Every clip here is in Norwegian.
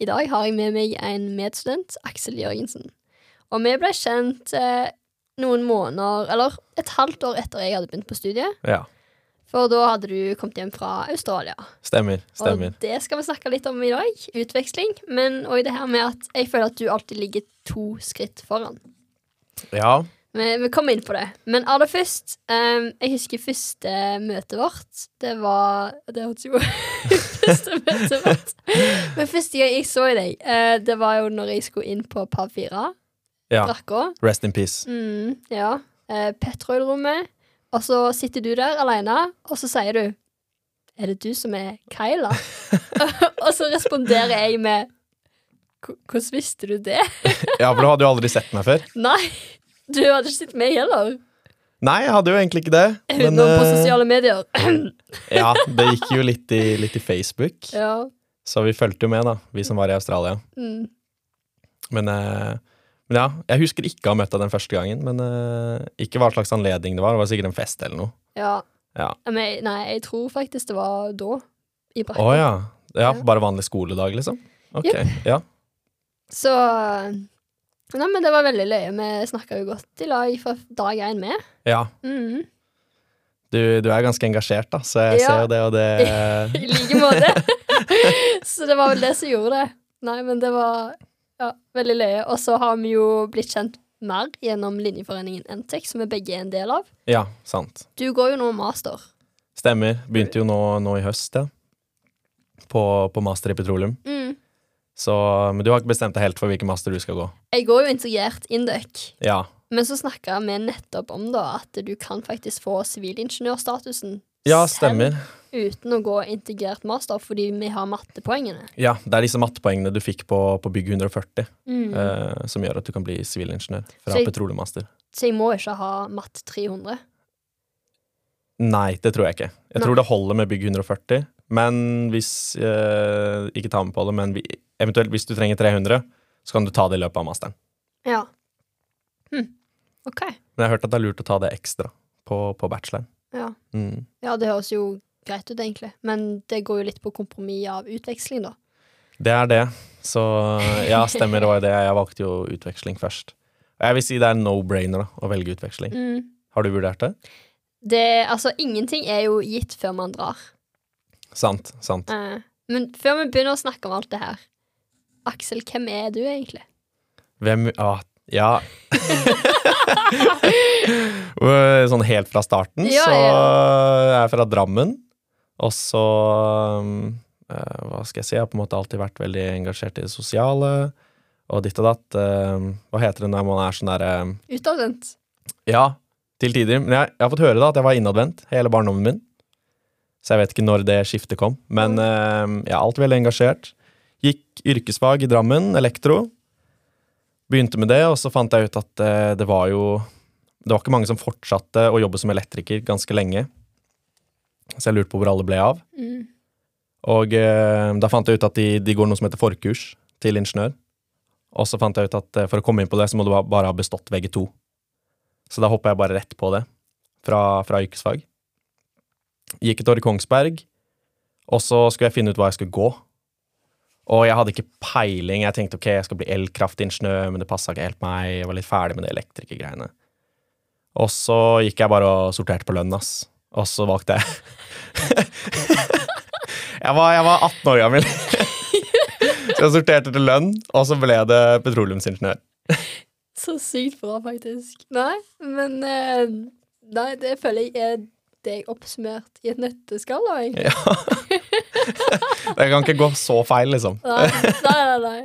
I dag har jeg med meg en medstudent, Aksel Jørgensen. Og vi ble kjent eh, noen måneder, eller et halvt år etter jeg hadde begynt på studiet. Ja. For da hadde du kommet hjem fra Australia. Stemmer. Stemmer. Og det skal vi snakke litt om i dag. Utveksling. Men òg det her med at jeg føler at du alltid ligger to skritt foran. Ja. Vi, vi kommer inn på det. Men aller først um, Jeg husker første møtet vårt. Det var Det hørtes jo Første møtet vårt. Men første gang jeg så deg, uh, det var jo når jeg skulle inn på Pav 4. ja. Drakka. Rest in peace. Mm, ja. Uh, Petrol-rommet. Og så sitter du der alene, og så sier du Er det du som er Kyla? og så responderer jeg med Hvordan visste du det? Ja, for du hadde jo aldri sett meg før. Nei, du hadde ikke sett meg heller. Nei, jeg hadde jo egentlig ikke det. Utenom på eh, sosiale medier. ja, det gikk jo litt i, litt i Facebook. ja. Så vi fulgte jo med, da, vi som var i Australia. Mm. Men, eh, men ja, jeg husker ikke å ha møtt deg den første gangen. Men eh, ikke hva slags anledning det var. Det var sikkert en fest eller noe. ja. Ja. Men, nei, jeg tror faktisk det var da. I Å Brakken. ja. ja. Ja. Bare vanlig skoledag, liksom? Ok, Yep. ja. Så Nei, men det var veldig løye. Vi snakka jo godt i lag fra dag én med. ja. Mm. Du, du er ganske engasjert, da, så jeg Ja. ser det, og det I like måte. så det var vel det som gjorde det. Nei, men det var ja, veldig løye. Og så har vi jo blitt kjent mer gjennom linjeforeningen Entec, som vi begge er en del av. Ja, sant. Du går jo nå master. Stemmer. Begynte jo nå, nå i høst, ja. På, på master i petroleum. Mm. Så, men du har ikke bestemt deg helt for hvilken master du skal gå? Jeg går jo integrert Induc. Ja. Men så snakka vi nettopp om da at du kan faktisk få sivilingeniørstatusen Ja, selv stemmer. uten å gå integrert master, fordi vi har mattepoengene. Ja, det er disse mattepoengene du fikk på, på bygg 140, Mm. eh, som gjør at du kan bli sivilingeniør fra Så jeg- petroleummaster. Så jeg må ikke ha matt 300. Nei, det tror jeg ikke. Jeg Nei. tror det holder med bygg 140, men hvis eh, Ikke ta med på det, men vi, eventuelt hvis du trenger 300, så kan du ta det i løpet av masteren. Ja. Hm. OK. Men jeg har hørt at det er lurt å ta det ekstra på, på bacheloren. Ja. Mm. ja, det høres jo greit ut, egentlig. Men det går jo litt på kompromiss av utveksling, da. Det er det. Så ja, stemmer, det var jo det. Jeg valgte jo utveksling først. Og jeg vil si det er no-brainer da, å velge utveksling. Mm. Har du vurdert det? Det, altså, ingenting er jo gitt før man drar. Sant. sant. Eh, men før vi begynner å snakke om alt det her Aksel, hvem er du egentlig? Hvem ah, Ja. sånn helt fra starten, Ja, så ja. er jeg fra Drammen. Og så eh, Hva skal jeg si? Jeg har på en måte alltid vært veldig engasjert i det sosiale. Og ditt og datt. eh, hva heter det når man er sånn derre Utadvendt. Ja, til tider. Men jeg, jeg har fått høre da at jeg var innadvendt hele barndommen min. Så jeg vet ikke når det skiftet kom. Men eh, jeg er alltid veldig engasjert. Gikk yrkesfag i Drammen, elektro. Begynte med det, og så fant jeg ut at eh, det var jo Det var ikke mange som fortsatte å jobbe som elektriker ganske lenge. Så jeg lurte på hvor alle ble av. Mm. Og eh, da fant jeg ut at de, de går noe som heter forkurs til ingeniør. Og så fant jeg ut at eh, for å komme inn på det, så må du bare ha bestått VG2. Så da hoppa jeg bare rett på det, fra, fra yrkesfag. Gikk et år i Kongsberg, og så skulle jeg finne ut hva jeg skulle gå. Og jeg hadde ikke peiling. Jeg tenkte ok, jeg skal bli elkraftingeniør, men det passa ikke helt meg. Jeg var litt ferdig med det elektrikergreiene. Og så gikk jeg bare og sorterte på lønn, ass. Og så valgte jeg jeg, var, jeg var 18 år gammel. så jeg sorterte til lønn, og så ble det petroleumsingeniør. Så sykt bra, faktisk. Nei, men eh, Nei, det føler jeg er deg oppsummert i et nøtteskall, da, egentlig. Ja. det kan ikke gå så feil, liksom. Nei, nei, nei. nei.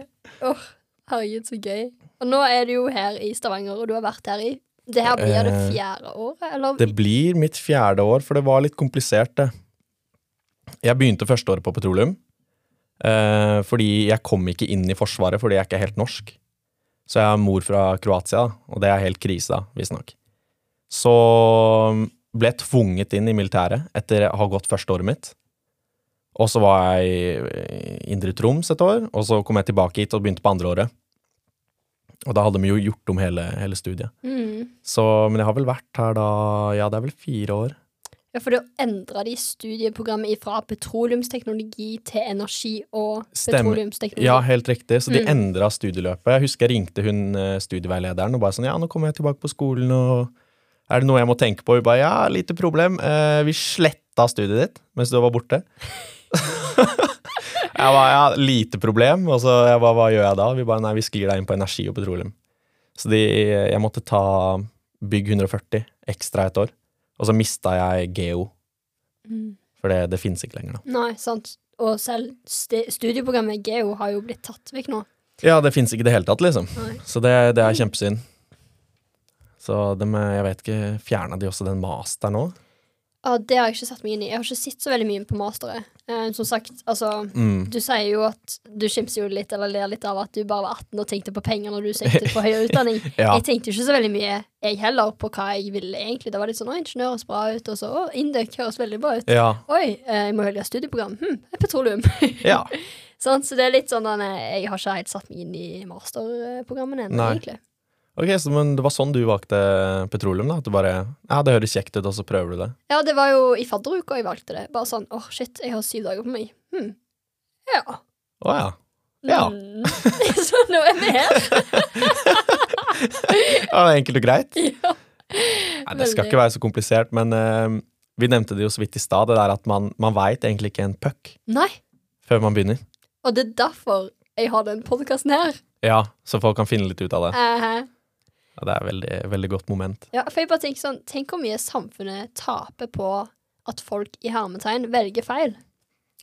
Åh, herregud, så gøy. Og nå er du jo her i Stavanger, og du har vært her i Det her blir det Eh, fjerde året, eller? Det blir mitt fjerde år, for det var litt komplisert, det. Jeg begynte førsteåret på petroleum. Eh, fordi jeg kom ikke inn i Forsvaret fordi jeg ikke er helt norsk. Så jeg har mor fra Kroatia, og det er helt krise, da, visstnok. Så ble jeg tvunget inn i militæret etter å ha gått førsteåret mitt. Og så var jeg i Indre Troms et år, og så kom jeg tilbake hit og begynte på andre året. Og da hadde vi jo gjort om hele, hele studiet. Mm. Så, men jeg har vel vært her da Ja, det er vel fire år. Ja, for da endra de studieprogrammet fra petroleumsteknologi til energi og Stemmer. petroleumsteknologi. Ja, helt riktig. Så de Mm. endra studieløpet. Jeg husker jeg ringte hun eh, studieveilederen og bare sånn Ja, nå kommer jeg tilbake på skolen, og er det noe jeg må tenke på? Hun bare ja, lite problem. Eh, vi sletta studiet ditt mens du var borte. jeg var, ja, lite problem. Og så jeg bare hva gjør jeg da? Vi bare nei, vi sklir deg inn på energi og petroleum. Så de, jeg måtte ta bygg 140 ekstra et år. Og så mista jeg geo, Mm. for det, det finnes ikke lenger, da. Nei, sant. Og selv studieprogrammet Geo har jo blitt tatt vekk nå. Ja, det fins ikke i det hele tatt, liksom. Nei. Så det, det er kjempesynd. Så de, jeg vet ikke, fjerna de også den masteren nå? Ja, Det har jeg ikke satt meg inn i. Jeg har ikke sett så veldig mye på masteret. Eh, som sagt, altså Mm. Du sier jo at du skimser jo litt eller ler litt av at du bare var 18 og tenkte på penger når du søkte på høyere utdanning. Ja. Jeg tenkte jo ikke så veldig mye, jeg heller, på hva jeg ville egentlig. Det var litt sånn 'Å, ingeniør høres bra ut', og så 'Å, Indøk høres veldig bra ut'. Ja. Oi, eh, jeg må velge studieprogram. Hm, petroleum. ja. sånn, så det er litt sånn at Jeg har ikke helt satt meg inn i masterprogrammene ennå, egentlig. Ok, så, men det var sånn du valgte petroleum, da? At du bare Ja, det høres kjekt ut, og så prøver du det? Ja, det var jo i fadderuka jeg valgte det. Bare sånn åh, shit, jeg har syv dager på meg. Hm. Ja. Å ja. Ja. Mm. så nå er vi her. ja. Det er enkelt og greit. ja. Nei, det skal ikke være så komplisert, men uh, vi nevnte det jo så vidt i stad, det der at man, man veit egentlig ikke en puck Nei. før man begynner. Og det er derfor jeg har den podkasten her. Ja, så folk kan finne litt ut av det. Eh, Ja, det er veldig, veldig godt moment. ja, for jeg bare tenker sånn Tenk hvor mye samfunnet taper på at folk i hermetegn velger feil.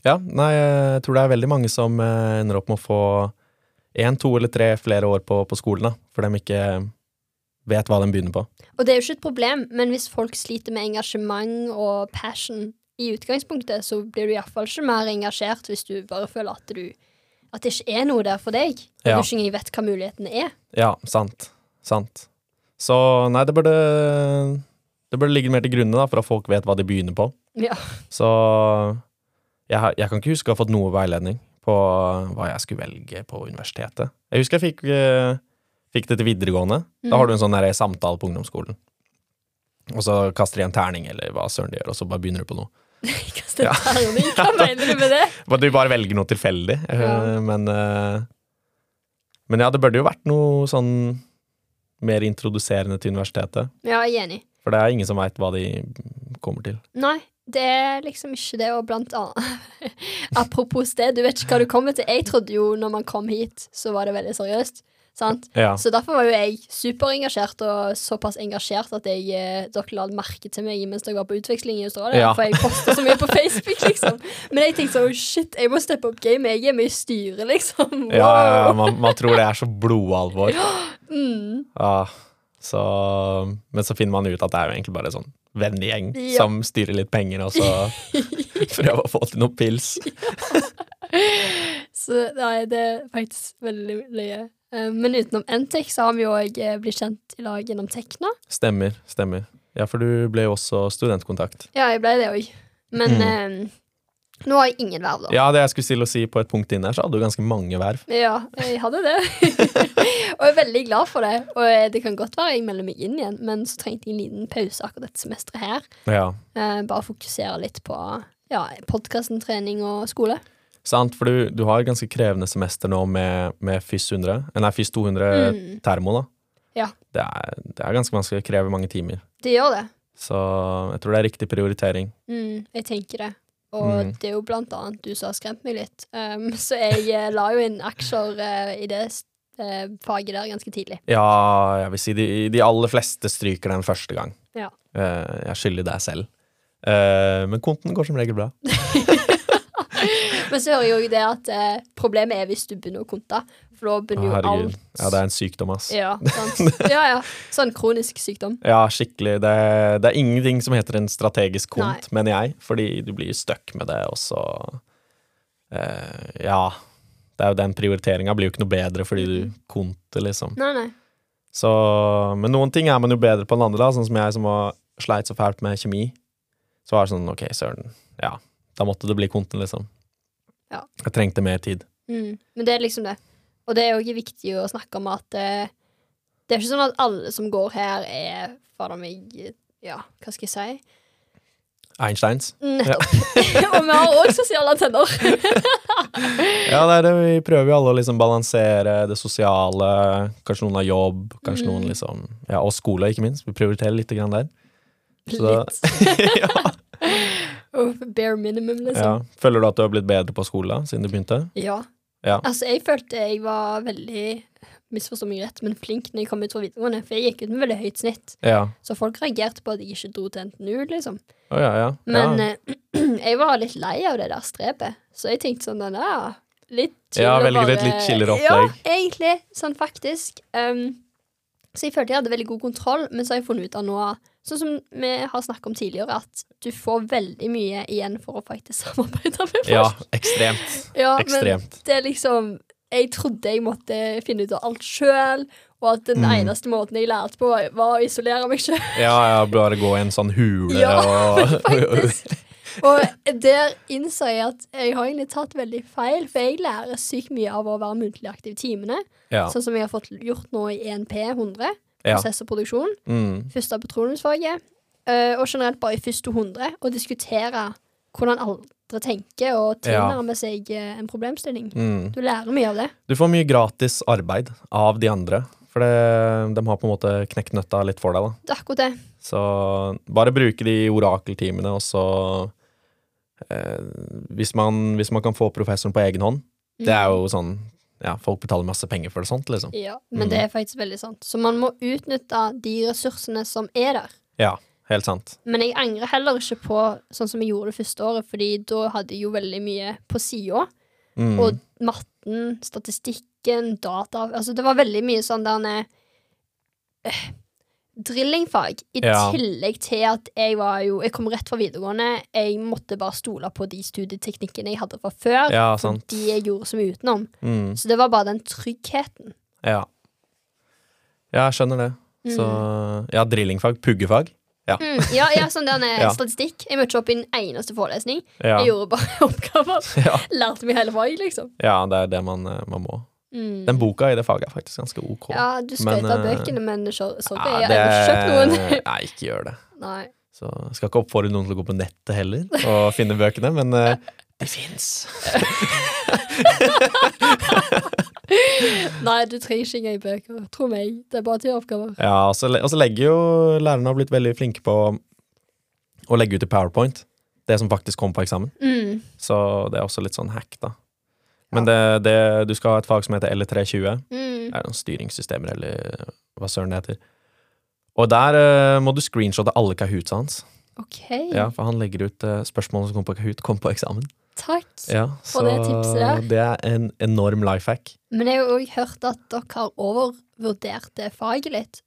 Ja, nei, jeg tror det er veldig mange som eh, ender opp med å få én, to eller tre flere år på, på skolen, da, for de ikke vet hva de begynner på. Og det er jo ikke et problem, men hvis folk sliter med engasjement og passion i utgangspunktet, så blir du iallfall ikke mer engasjert hvis du bare føler at du At det ikke er noe der for deg, og Ja. du ikke vet hva mulighetene er. Ja, sant. Sant. Så nei, det burde Det burde ligge mer til grunne da, for at folk vet hva de begynner på. Ja. Så jeg, jeg kan ikke huske å ha fått noe veiledning på hva jeg skulle velge på universitetet. Jeg husker jeg fikk, eh, fikk det til videregående. Da har du en sånn der samtale på ungdomsskolen. Og så kaster de en terning, eller hva søren de gjør, og så bare begynner du på noe. Kaster Ja. terning. Hva mener du med det? Du bare velger noe tilfeldig. eh, Ja. Men, eh, men ja, det burde jo vært noe sånn mer introduserende til universitetet. Ja, jeg er enig. For det er ingen som veit hva de kommer til. Nei, det er liksom ikke det, og blant annet Apropos det, du vet ikke hva du kommer til. Jeg trodde jo når man kom hit, så var det veldig seriøst. Sant? Ja. Så derfor var jo jeg superengasjert, og såpass engasjert at jeg, eh, dere la merke til meg mens dere var på utveksling i Australia. Ja. For jeg posta så mye på Facebook, liksom. Men jeg tenkte sånn shit, jeg må steppe opp gamet. Jeg er med i styret, liksom. Wow. Ja, ja, man, man tror det er så blodalvor. Mm. Ja, så, men så finner man ut at det er jo egentlig bare sånn vennegjeng Ja. som styrer litt penger, og så prøver å få til noe pils. Så nei, det er faktisk veldig løye. Eh, Men utenom NTEC så har vi òg blitt kjent i lag gjennom Tekna. Stemmer, stemmer. Ja, for du ble jo også studentkontakt. Ja, jeg ble det òg. Men eh, nå har jeg ingen verv, da. Mm. Ja, det jeg skulle til å si på et punkt inn her, så hadde du ganske mange verv. Ja, jeg hadde det. og jeg er veldig glad for det. Og eh, det kan godt være jeg melder meg inn igjen, men så trengte jeg en liten pause akkurat dette semesteret her. Ja, Eh, bare fokusere litt på ja, podkasten, trening og skole. Sant, for du, du har et ganske krevende semester nå med, med FIS 100, eh, nei, FIS 200 Mm. termo, da. Ja. Det er, det er ganske vanskelig, det krever mange timer. Det gjør det. Så jeg tror det er riktig prioritering. Mm, jeg tenker det. Og Mm. det er jo blant annet du som har skremt meg litt. Um, så jeg eh, la jo inn aksjer uh, i det uh, faget der ganske tidlig. Ja, jeg vil si de, de aller fleste stryker den første gang. Ja. Uh, jeg skylder deg selv. Men konten går som regel bra. Men så hører jeg jo det at eh, problemet er hvis du begynner å konte. For da begynner jo alt Ja, det er en sykdom, ass. Ja, Ja, sant? ja, ja. Sånn kronisk sykdom. Ja, skikkelig. Det, det er ingenting som heter en strategisk kont, Nei. mener jeg. Fordi du blir stuck med det, og så eh, Ja. Det er jo den prioriteringa blir jo ikke noe bedre fordi du konter, liksom. Nei, nei. Så, men noen ting er man jo bedre på enn andre, da. Sånn som jeg som var, sleit så fælt med kjemi. Så var det sånn, ok, søren. Ja, da måtte det bli konten, liksom. Ja. Jeg trengte mer tid. Mm. Men det er liksom det. Og det er jo ikke viktig å snakke om at eh, Det er ikke sånn at alle som går her, er fader meg Ja, hva skal jeg si? Einsteins. Nettopp. og vi har òg sosiale antenner. Ja, det er det. Vi prøver jo alle å liksom balansere det sosiale. Kanskje noen har jobb, kanskje Mm. noen liksom Ja, og skole, ikke minst. Vi prioriterer litt grann der. Så- Litt. ja. Bare minimum, ja. liksom. Føler du at du har blitt bedre på skolen siden du begynte? Ja. Ja. Altså, jeg følte jeg var veldig Misforstå meg rett, men flink når jeg kom ut fra videregående. For jeg gikk ut med veldig høyt snitt. Ja. Så folk reagerte på at jeg ikke dro til NTNU, liksom. Oh, ja, ja. Men ja. eh, jeg var litt lei av det der strepet, så jeg tenkte sånn ja, litt chillere. Ja, velge et litt chillere opplegg. Ja, egentlig. Sånn faktisk. Um, så jeg følte jeg hadde veldig god kontroll, men så har jeg funnet ut av nå Sånn som vi har snakket om tidligere, at du får veldig mye igjen for å faktisk samarbeide med folk. ja, ekstremt. Ja, men det er liksom Jeg trodde jeg måtte finne ut av alt sjøl, og at den Mm. eneste måten jeg lærte på, var å isolere meg sjøl. Ja, ja, bare gå i en sånn hule Ja, og. Og der innså jeg at jeg har egentlig tatt veldig feil, for jeg lærer sykt mye av å være muntlig aktiv i timene. Ja. Sånn som jeg har fått gjort nå i ENP 100, Ja. prosess og produksjon. Mm. Første av petroleumsfaget. eh, og generelt bare i første 100, og diskutere hvordan andre tenker, og Ja. tilnærme seg eh, en problemstilling. Mm. Du lærer mye av det. Du får mye gratis arbeid av de andre, for det, de har på en måte knekt nøtta litt for deg, da. Det er akkurat det. Så bare bruke de orakeltimene, og så hvis, man, hvis man kan få professoren på egen hånd Det er jo sånn Ja, folk betaler masse penger for det sånt, liksom. Ja, men Mm. det er faktisk veldig sant. Så man må utnytte de ressursene som er der. Ja, helt sant. Men jeg angrer heller ikke på sånn som jeg gjorde det første året, Fordi da hadde jeg jo veldig mye på sida. Mm. Og matten, statistikken, data Altså det var veldig mye sånn der eh, Drillingfag. I Ja. tillegg til at jeg var jo Jeg kom rett fra videregående. Jeg måtte bare stole på de studieteknikkene jeg hadde fra før. Ja, sant. De jeg gjorde som utenom. Mm. Så det var bare den tryggheten. Ja. Ja, jeg skjønner det. Så ja, drillingfag. Puggefag. Mm, ja, ja, sånn der Ja. statistikk. Jeg møtte ikke opp i en eneste forelesning. Ja. Jeg gjorde bare oppgaver. Ja. Lærte meg hele fag, liksom. ja, det er det man, eh, man må. Mm. Den boka i det faget er faktisk ganske ok. Ja, du skrøt av eh, bøkene, men sorry, Ja, jeg har ikke kjøpt noen. Nei, ikke gjør det. Nei. Så jeg skal ikke oppfordre noen til å gå på nettet heller og finne bøkene, men uh, de fins. Nei, du trenger ikke engang bøker. Tro meg. Det er bare til oppgaver. Ja, og så og så legger jo lærerne har blitt veldig flinke på å legge ut i PowerPoint det som faktisk kom på eksamen. Mm. Så det er også litt sånn hack, da. Men det, det, du skal ha et fag som heter L320. Mm. Det er noen styringssystemer, eller hva søren det heter. Og der uh, må du screenshotte alle Kahoot hans. OK. Ja, for han legger ut uh, spørsmålene som kom på Kahoot, kom på eksamen. Takk. Ja, For det tipset der. det er en enorm life hack. Men jeg har òg hørt at dere har overvurdert det faget litt.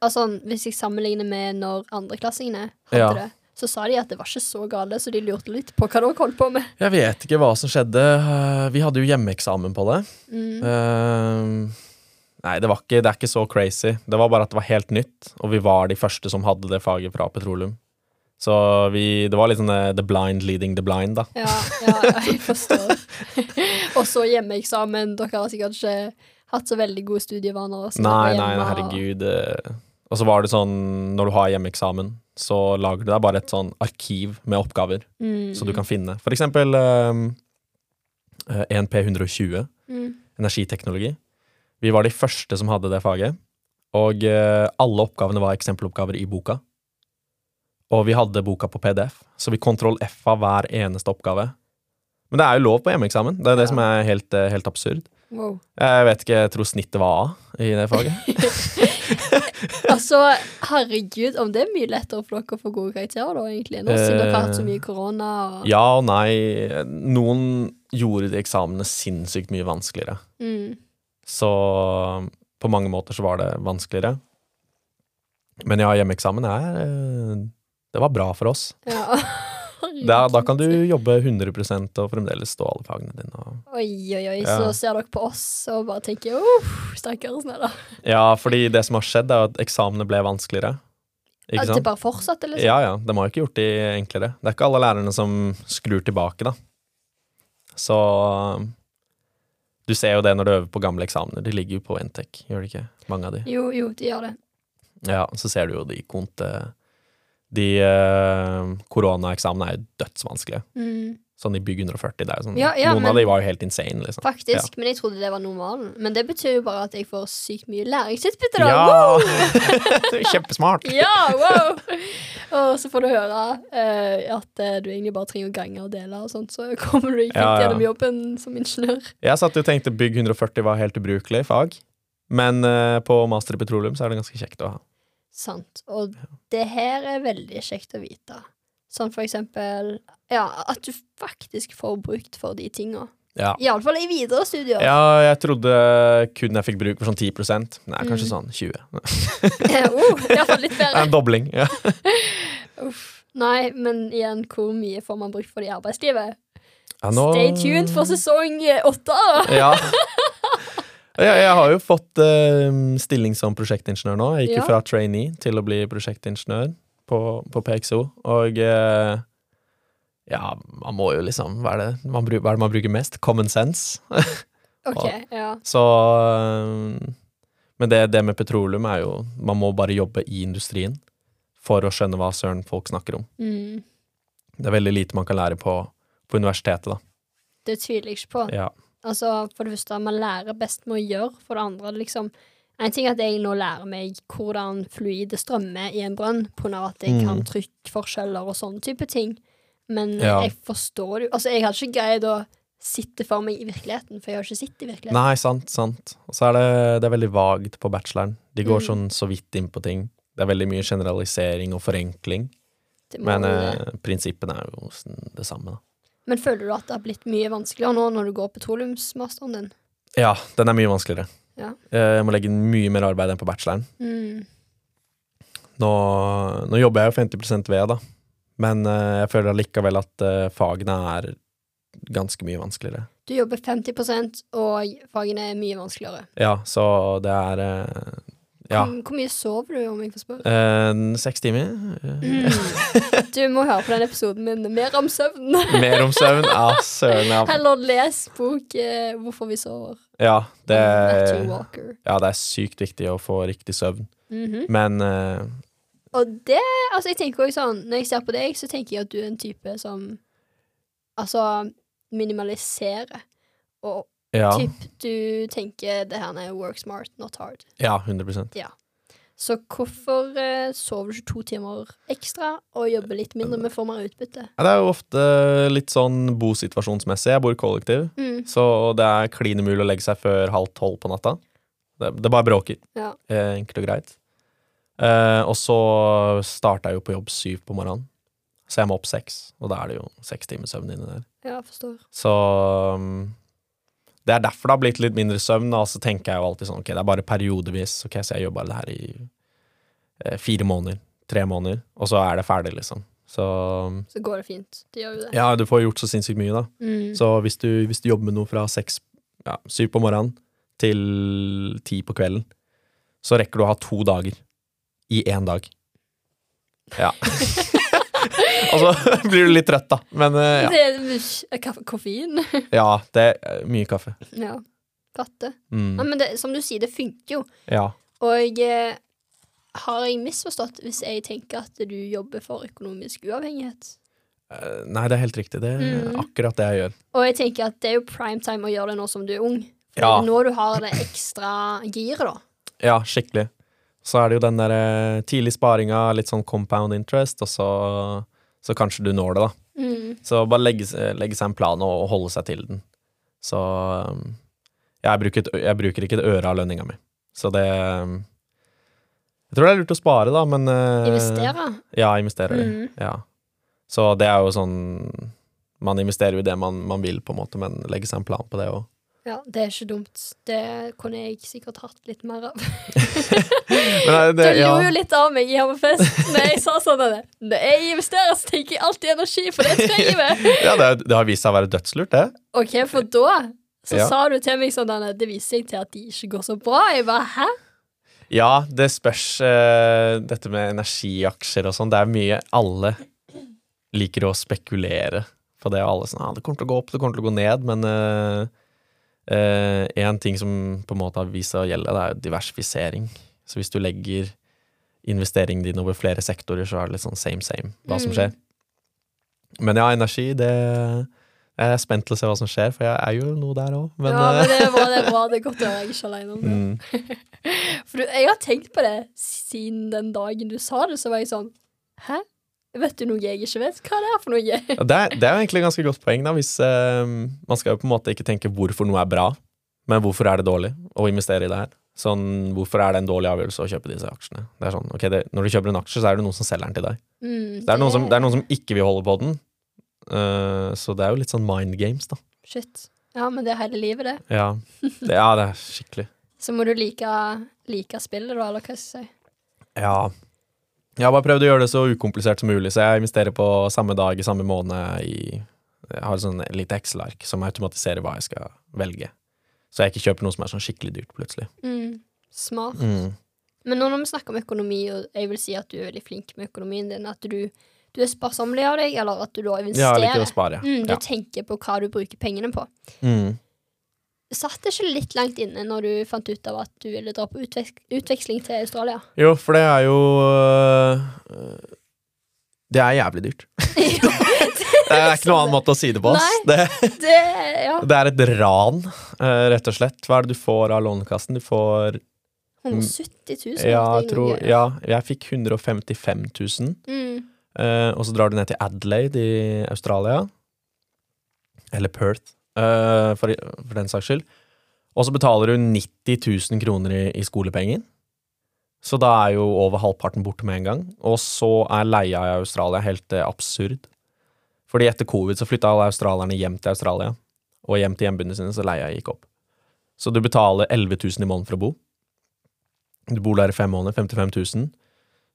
Altså, hvis jeg sammenligner med når andreklassingene hadde Ja. det, så sa de at det var ikke så gale, så de lurte litt på hva dere holdt på med. Jeg vet ikke hva som skjedde. Eh, Vi hadde jo hjemmeeksamen på det. Mm. Uh, nei, det, var ikke, det er ikke så crazy. Det var bare at det var helt nytt, og vi var de første som hadde det faget fra petroleum. Så vi, det var litt sånn eh, the blind leading the blind, da. Ja, ja, ja, jeg forstår. Og så hjemmeeksamen. Dere har sikkert ikke hatt så veldig gode studievaner. Nei, nei, herregud. Og så var det sånn, når du har hjemmeeksamen, så lager du deg bare et sånn arkiv med oppgaver, Mm. så du kan finne. For eksempel eh, eh, ENP 120, Mm. energiteknologi. Vi var de første som hadde det faget, og eh, alle oppgavene var eksempeloppgaver i boka. Og vi hadde boka på PDF, så vi kontroll F-a hver eneste oppgave. Men det er jo lov på hjemmeeksamen. Det er det Ja. som er helt, eh, helt absurd. Wow. Jeg vet ikke, jeg tror snittet var A i det faget. Altså, herregud, om det er mye lettere for dere å få gode karakterer da, egentlig, nå, siden dere har hatt så mye korona og Ja og nei. Noen gjorde de eksamene sinnssykt mye vanskeligere. mm. Så på mange måter så var det vanskeligere. Men ja, hjemmeeksamen er eh, Det var bra for oss. Ja. Da, da kan du jobbe 100% og fremdeles stå alle fagene dine. Og... Oi, oi, oi, Ja. så ser dere på oss og bare tenker uff, stakkars da. Ja, fordi det som har skjedd, er at eksamene ble vanskeligere. Ikke At det bare fortsatte, liksom. Ja, ja. De har ikke gjort de enklere. Det er ikke alle lærerne som skrur tilbake, da. Så Du ser jo det når du øver på gamle eksamener. De ligger jo på NTEC, gjør de ikke? Mange av de. Jo, jo, de gjør det. Ja, så ser du jo de konte De eh, koronaeksamene er jo dødsvanskelige. Mm. Sånn i bygg 140. Det er jo sånn, Ja, ja, noen men- av de var jo helt insane, liksom. Faktisk, men jeg trodde det var normalen. Men det betyr jo bare at jeg får sykt mye læringsutbytte, da. Ja! Kjempesmart. Ja, wow! Og så får du høre uh, at uh, du egentlig bare trenger å gange og dele, og sånt, så kommer du ikke Ja, ja. gjennom jobben som ingeniør. Jeg satt jo og tenkte bygg 140 var helt ubrukelig fag. Men uh, på master i petroleum så er det ganske kjekt å ha. Sant. Og det her er veldig kjekt å vite. Sånn for eksempel Ja, at du faktisk får brukt for de tinga. Ja. Iallfall i videre studier. Ja, jeg trodde kun jeg fikk bruk for sånn 10% Nei, kanskje Mm. sånn 20 uh, Iallfall litt bedre. En dobling. Ja. Uff. Nei, men igjen, hvor mye får man brukt for det i arbeidslivet? Ja, nå- Stay tuned for sesong åtte! Ja. Jeg, jeg har jo fått uh, stilling som prosjektingeniør nå. Jeg gikk jo Ja. fra trainee til å bli prosjektingeniør på, på PXO. Og uh, ja, man må jo liksom Hva er det man, bru- hva er det man bruker mest? Common sense. Ok, ja. Så uh, Men det, det med petroleum er jo Man må bare jobbe i industrien for å skjønne hva søren folk snakker om. Mm. Det er veldig lite man kan lære på, på universitetet, da. Det tviler jeg ikke på. Ja. Altså, for det første, man lærer best med å gjøre. For det andre, liksom En ting er at jeg nå lærer meg hvordan fluide strømmer i en brønn, av at jeg Mm. kan trykkforskjeller og sånne type ting. Men Ja. jeg forstår det jo Altså, jeg hadde ikke greid å sitte for meg i virkeligheten, for jeg har ikke sittet i virkeligheten. Nei, sant, sant. Og så er det, det er veldig vagt på bacheloren. De går Mm. sånn så vidt inn på ting. Det er veldig mye generalisering og forenkling. Men eh, prinsippene er jo det samme, da. Men føler du at det har blitt mye vanskeligere nå når du går petroleumsmasteren din? Ja, den er mye vanskeligere. Ja. Eh, Jeg må legge inn mye mer arbeid enn på bacheloren. Mm. Nå, nå jobber jeg jo 50 ved, da. Men eh, jeg føler allikevel at eh, fagene er ganske mye vanskeligere. Du jobber 50% og fagene er mye vanskeligere. Ja, så det er Ja. Hvor, hvor mye sover du, om jeg får spørre? Eh, Seks timer. Mm. Du må høre på den episoden min mer om søvn. Mer om søvn. Ja, søvn Ja. Heller les bok eh, 'Hvorfor vi sover'. ja, det, Matthew ja, det er sykt viktig å få riktig søvn. Mhm. Men eh, Og det Altså, jeg tenker også sånn Når jeg ser på deg, så tenker jeg at du er en type som Altså minimaliserer. Og ja, typ du tenker det her er work smart, not hard. ja, 100 Så hvorfor eh, sover du ikke to timer ekstra og jobber litt mindre, men får mer utbytte? ja, Det er jo ofte litt sånn bosituasjonsmessig. Jeg bor i kollektiv, Mm. så det er klin umulig å legge seg før halv tolv på natta. Det, det bare bråker. Ja. Eh, enkelt og greit. Eh, og så starta jeg jo på jobb syv på morgenen. Så jeg må opp seks, og da er det jo seks timers søvn inni der. Ja, forstår. Så um, det er derfor det har blitt litt mindre søvn. Og så tenker jeg jo alltid sånn, ok, det er bare periodevis. Ok, Så jeg gjør bare det her i eh, fire måneder, tre måneder, og så er det ferdig, liksom. Så Så går det fint. Det gjør jo det. ja, du får gjort så sinnssykt mye, da. Mm. Så hvis du, hvis du jobber med noe fra seks, ja, syv på morgenen til ti på kvelden, så rekker du å ha to dager i én dag. Ja. Og så blir du litt trøtt, da. Men eh, ja. Det er kaffe, koffein. ja, det er mye kaffe. ja. Fatter. Ja, Mm. men det, som du sier, det funker jo. Ja. Og eh, har jeg misforstått hvis jeg tenker at du jobber for økonomisk uavhengighet? Eh, Nei, det er helt riktig. Det er Mm. akkurat det jeg gjør. Og jeg tenker at det er jo prime time å gjøre det nå som du er ung. For Ja. er du har det ekstra giret, da. Ja, skikkelig. Så er det jo den der eh, tidlig sparinga, litt sånn compound interest, og så, så kanskje du når det, da. Mm. Så bare legge, legge seg en plan og holde seg til den. Så um, jeg, bruker jeg bruker ikke et øre av lønninga mi. Så det um, Jeg tror det er lurt å spare, da, men eh, Investere. Ja, investere. Mm. Ja. Så det er jo sånn Man investerer jo i det man, man vil, på en måte, men legge seg en plan på det òg. Ja, det er ikke dumt. Det kunne jeg sikkert hatt litt mer av. Men det, Du lo ja. jo litt av meg i Hammerfest når jeg sa sånn Når jeg investerer, så tenker jeg alltid energi, for det trenger vi. ja, det, det har vist seg å være dødslurt, det. OK, for da så Ja. sa du til meg sånn at det viser seg til at de ikke går så bra. Jeg bare hæ? Ja, det spørs uh, dette med energiaksjer og sånn. Det er mye alle liker å spekulere på det, og alle sånn ah, Det kommer til å gå opp, det kommer til å gå ned, men én ting som på en måte har vist seg å gjelde, det er jo diversifisering. Så hvis du legger investeringene dine over flere sektorer, så er det litt sånn same same hva som Mm. skjer. Men ja, energi, det Jeg er spent til å se hva som skjer, for jeg er jo noe der òg. Men, ja, men eh, det er bra, det er bra. Det er godt å være ikke aleine om det. mm, For jeg har tenkt på det siden den dagen du sa det, så var jeg sånn Hæ? Vet du noe jeg ikke vet? Hva det er for noe? ja, Det er, det er egentlig et ganske godt poeng, da, hvis eh, Man skal jo på en måte ikke tenke hvorfor noe er bra, men hvorfor er det dårlig å investere i det her. Sånn, Hvorfor er det en dårlig avgjørelse å kjøpe disse aksjene? Det er sånn, ok, det, Når du kjøper en aksje, så er det noen som selger den til deg. Mm, Det er noen som, det er noen som ikke vil holde på den, Uh, så det er jo litt sånn mind games, da. Shit. Ja, men det er hele livet, det. Ja, det, ja, det er skikkelig. Så må du like, like spillet, da, eller hva skal jeg si. Ja. Jeg har bare prøvd å gjøre det så ukomplisert som mulig, så jeg investerer på samme dag i samme måned i Jeg har et sånn lite Excel-ark som automatiserer hva jeg skal velge. Så jeg ikke kjøper noe som er sånn skikkelig dyrt plutselig. Mm, smart. Mm. Men nå når vi snakker om økonomi, og jeg vil si at du er veldig flink med økonomien din, at du, du er sparsommelig av deg, eller at du da Ja, jeg liker å spare. mm, du Ja. tenker på hva du bruker pengene på. Mm. Satt det ikke litt langt inne når du fant ut av at du ville dra på utvek utveksling til Australia? Jo, for det er jo øh, Det er jævlig dyrt. Det er ikke noen annen måte å si det på. Nei. Det, Det, ja. det er et ran, øh, rett og slett. Hva er det du får av Lånekassen? Du får 170 000. Mm. Ja, jeg tror, ja, jeg fikk 155 000. Mm. Eh, og så drar du ned til Adelaide i Australia. Eller Perth, eh, for, for den saks skyld. Og så betaler du 90 000 kroner i, i skolepenger. Så da er jo over halvparten borte med en gang. Og så er leia i Australia helt eh, absurd. Fordi etter covid så flytta alle australierne hjem til Australia. Og hjem til hjembyene sine, så leia gikk opp. Så du betaler 11 000 i måneden for å bo. Du bor der i fem måneder, 55 000.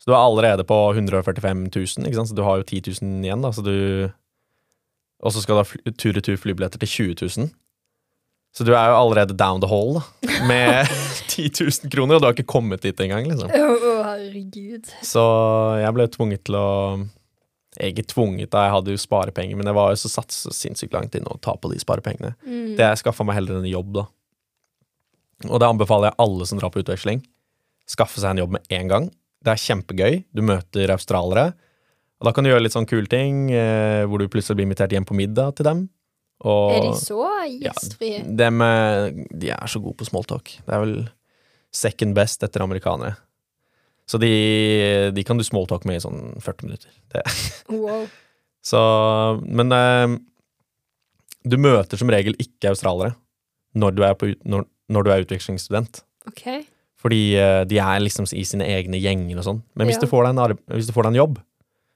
Så du er allerede på 145 000, ikke sant? så du har jo 10 000 igjen. da, så du... Og så skal du ha tur-retur flybilletter til 20 000. Så du er jo allerede down the hall da, med 10 000 kroner, og du har ikke kommet dit engang. liksom. Herregud. Så jeg ble tvunget til å Ikke tvunget, da, jeg hadde jo sparepenger, men jeg var jo så satt så sinnssykt langt inn å ta på de sparepengene. Mm. Det jeg skaffa meg heller en jobb, da. Og det anbefaler jeg alle som drar på utveksling. Skaffe seg en jobb med en gang. Det er kjempegøy. Du møter australiere. Og da kan du gjøre litt sånn kule ting, eh, hvor du plutselig blir invitert hjem på middag til dem. Og Er de så gjestfrie? Ja, de, de er så gode på smalltalk. Det er vel second best etter amerikanere. Så de, de kan du smalltalk med i sånn 40 minutter. Wow. så, men eh, du møter som regel ikke australiere når du er, på, når, når du er utvekslingsstudent. OK. Fordi eh, de er liksom i sine egne gjenger og sånn. Men hvis, Ja. du får deg en hvis du får deg en jobb,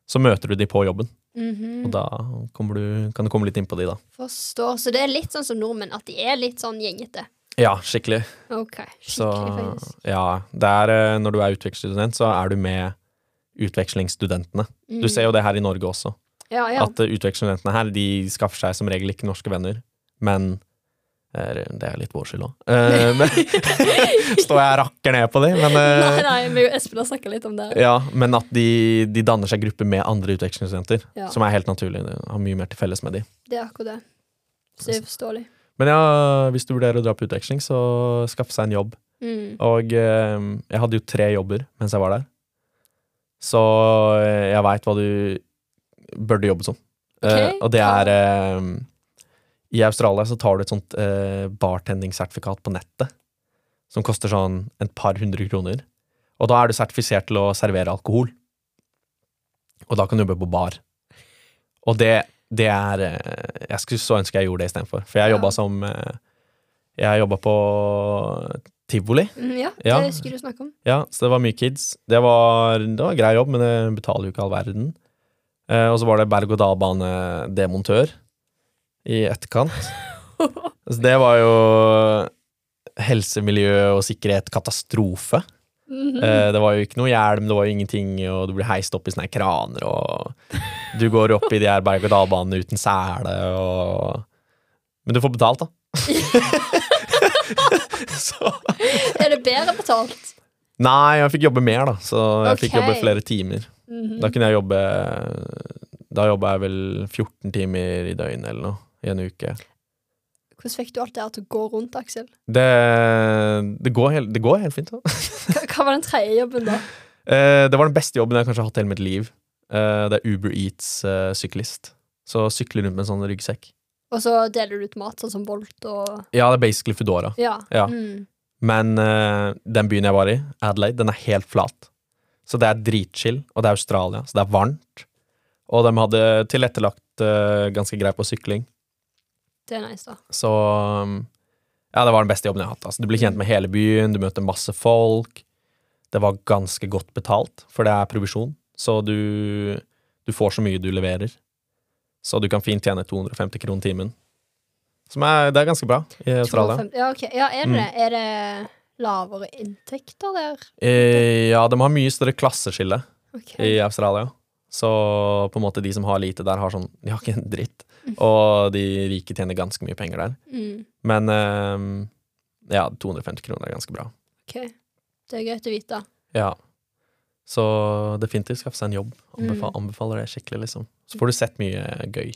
så møter du de på jobben. Mhm. Og da du, kan du komme litt inn på de, da. Forstår. Så det er litt sånn som nordmenn, at de er litt sånn gjengete. Ja, skikkelig. OK. Så Skikkelig, faktisk. ja, det er eh, når du er utvekslingsstudent, så er du med utvekslingsstudentene. Du ser jo det her i Norge også. Ja, ja. At eh, utvekslingsstudentene her, de skaffer seg som regel ikke norske venner. Men det er litt vår skyld òg. Står jeg og rakker ned på dem, men eh, Nei, nei, vi og Espen har snakka litt om det. Ja, men at de, de danner seg grupper med andre utvekslingsstudenter, Ja. som er helt naturlig. De har mye mer til felles med de. Det er akkurat det. Så det er forståelig. Men ja, hvis du vurderer å dra på utveksling, så skaffe seg en jobb. Mm. Og eh, jeg hadde jo tre jobber mens jeg var der. Så eh, jeg veit hva du burde jobbe som. Okay. Og det er eh, I Australia så tar du et sånt eh, bartending-sertifikat på nettet. Som koster sånn et par hundre kroner. Og da er du sertifisert til å servere alkohol. Og da kan du jobbe på bar. Og det, det er eh, Jeg skulle så ønske jeg gjorde det istedenfor. For jeg Ja. jobba som eh, Jeg jobba på tivoli. ja, ja, Ja. det skulle du snakke om. Ja, så det var mye kids. Det var, det var grei jobb, men det betaler jo ikke all verden. Eh, og så var det berg-og-dal-bane-demontør i etterkant. Så det var jo helse, miljø og sikkerhet katastrofe. Mm -hmm. det var jo ikke noe hjelm, det var jo ingenting, og du blir heist opp i sånne kraner, og du går opp i de her berg-og-dal-banene uten sele, og Men du får betalt, da. så Er det bedre betalt? Nei, jeg fikk jobbe mer, da. Så jeg fikk jobbe flere timer. Mhm. Da kunne jeg jobbe Da jobba jeg vel 14 timer i døgnet eller noe i en uke. Hvordan fikk du alt det her til å gå rundt, Aksel? Det, det, går, helt, det går helt fint. Hva, hva var den tredje jobben, da? Eh, det var den beste jobben jeg kanskje har hatt i hele mitt liv. Eh, det er Uber Eats-syklist. så sykler rundt med en sånn ryggsekk. Og så deler du ut mat, sånn som Bolt og Ja, det er basically Foodora. Ja. Ja. Mm. Men eh, den byen jeg var i, Adelaide, den er helt flat. Så det er dritchill, og det er Australia, så det er varmt. Og de hadde tilrettelagt eh, ganske greit på sykling. Det er nice, da. Så um, ja, det var den beste jobben jeg har hatt. Altså. Du blir kjent med hele byen, du møter masse folk. Det var ganske godt betalt, for det er provisjon. Så du, du får så mye du leverer. Så du kan fint tjene 250 kroner timen. Som er, det er ganske bra i Australia. Ja, okay. Ja, er det Mm. Er det lavere inntekter der? Eh, ja, de har mye større klasseskille okay. i Australia. Så på en måte de som har lite der, har sånn De har ikke en dritt. Og de rike tjener ganske mye penger der. Mm. Men eh, ja, 250 kroner er ganske bra. ok. Det er greit å vite. Ja. Så definitivt skaffe seg en jobb. Anbefal, Mm. Anbefaler det skikkelig, liksom. Så får du sett mye gøy.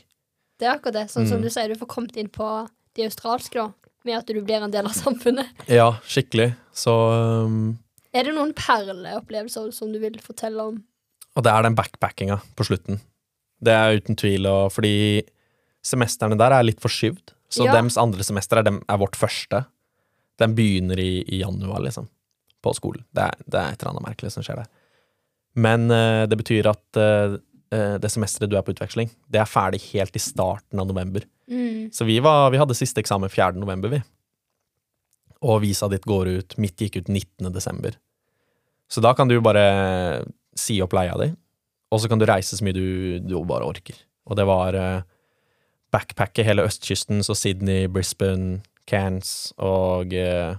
Det er akkurat det. Sånn som Mm. du sier, du får kommet inn på de australske, da. Med at du blir en del av samfunnet. Ja, skikkelig. Så um, Er det noen perleopplevelser som du vil fortelle om? Og det er den backpackinga på slutten. Det er uten tvil, og fordi semestrene der er litt forskyvd. Så Ja. dems andre semester er, dem, er vårt første. Den begynner i, i januar, liksom. På skolen. Det er, det er et eller annet merkelig som skjer der. Men uh, det betyr at eh, det semesteret du er på utveksling, det er ferdig helt i starten av november. Mm. Så vi, var, vi hadde siste eksamen 4. november, vi. Og visa ditt går ut Mitt gikk ut 19. desember. Så da kan du bare si opp leia di, og så kan du reise så mye du, du bare orker. Og det var eh, backpacke hele østkysten, så Sydney, Brisbane, Cairns og eh,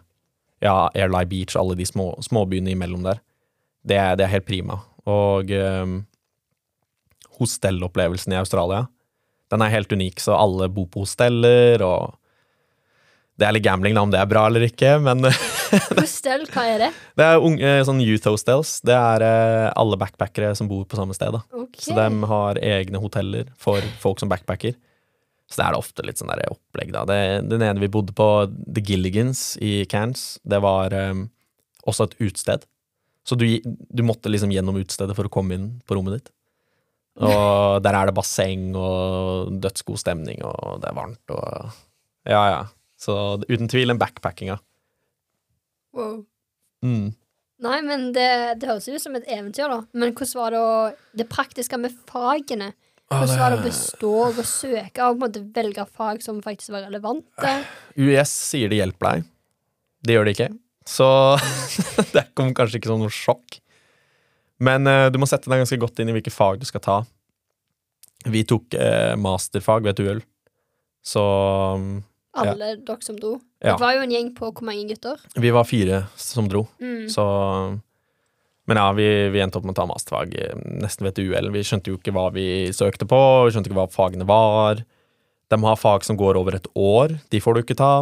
ja, Airlie Beach, alle de små, småbyene imellom der. Det, det er helt prima. Og eh, hostellopplevelsen i Australia, den er helt unik, så alle bor på hosteller, og det er litt gambling da, om det er bra eller ikke, men Hostell, hva er det? det er unge, sånn youth hostels. Det er eh, alle backpackere som bor på samme sted. da. Okay. Så de har egne hoteller for folk som backpacker. Så det er det ofte litt sånn der opplegg, da. Det, det ene vi bodde på, The Gilligans i Cairns, det var um, også et utested. Så du, du måtte liksom gjennom utestedet for å komme inn på rommet ditt. Og der er det basseng og dødsgod stemning, og det er varmt og Ja, ja. Så uten tvil en backpackinga. Wow. Mm. Nei, men det, det høres ut som et eventyr, da. Men hvordan var det å Det praktiske med fagene? Hvordan var det å bestå og å søke og på en måte velge fag som faktisk var relevante? UiS sier det hjelper deg. Det gjør det ikke. Så det kom kanskje ikke som noe sjokk. Men uh, du må sette deg ganske godt inn i hvilke fag du skal ta. Vi tok uh, masterfag ved et uhell. Så um, Alle dere som dro. Ja. Det var jo en gjeng på hvor mange gutter? vi var fire som dro. Mm. Så Men ja, vi, vi endte opp med å ta masterfag nesten ved et uhell. Vi skjønte jo ikke hva vi søkte på, vi skjønte ikke hva fagene var. De har fag som går over et år. De får du ikke ta.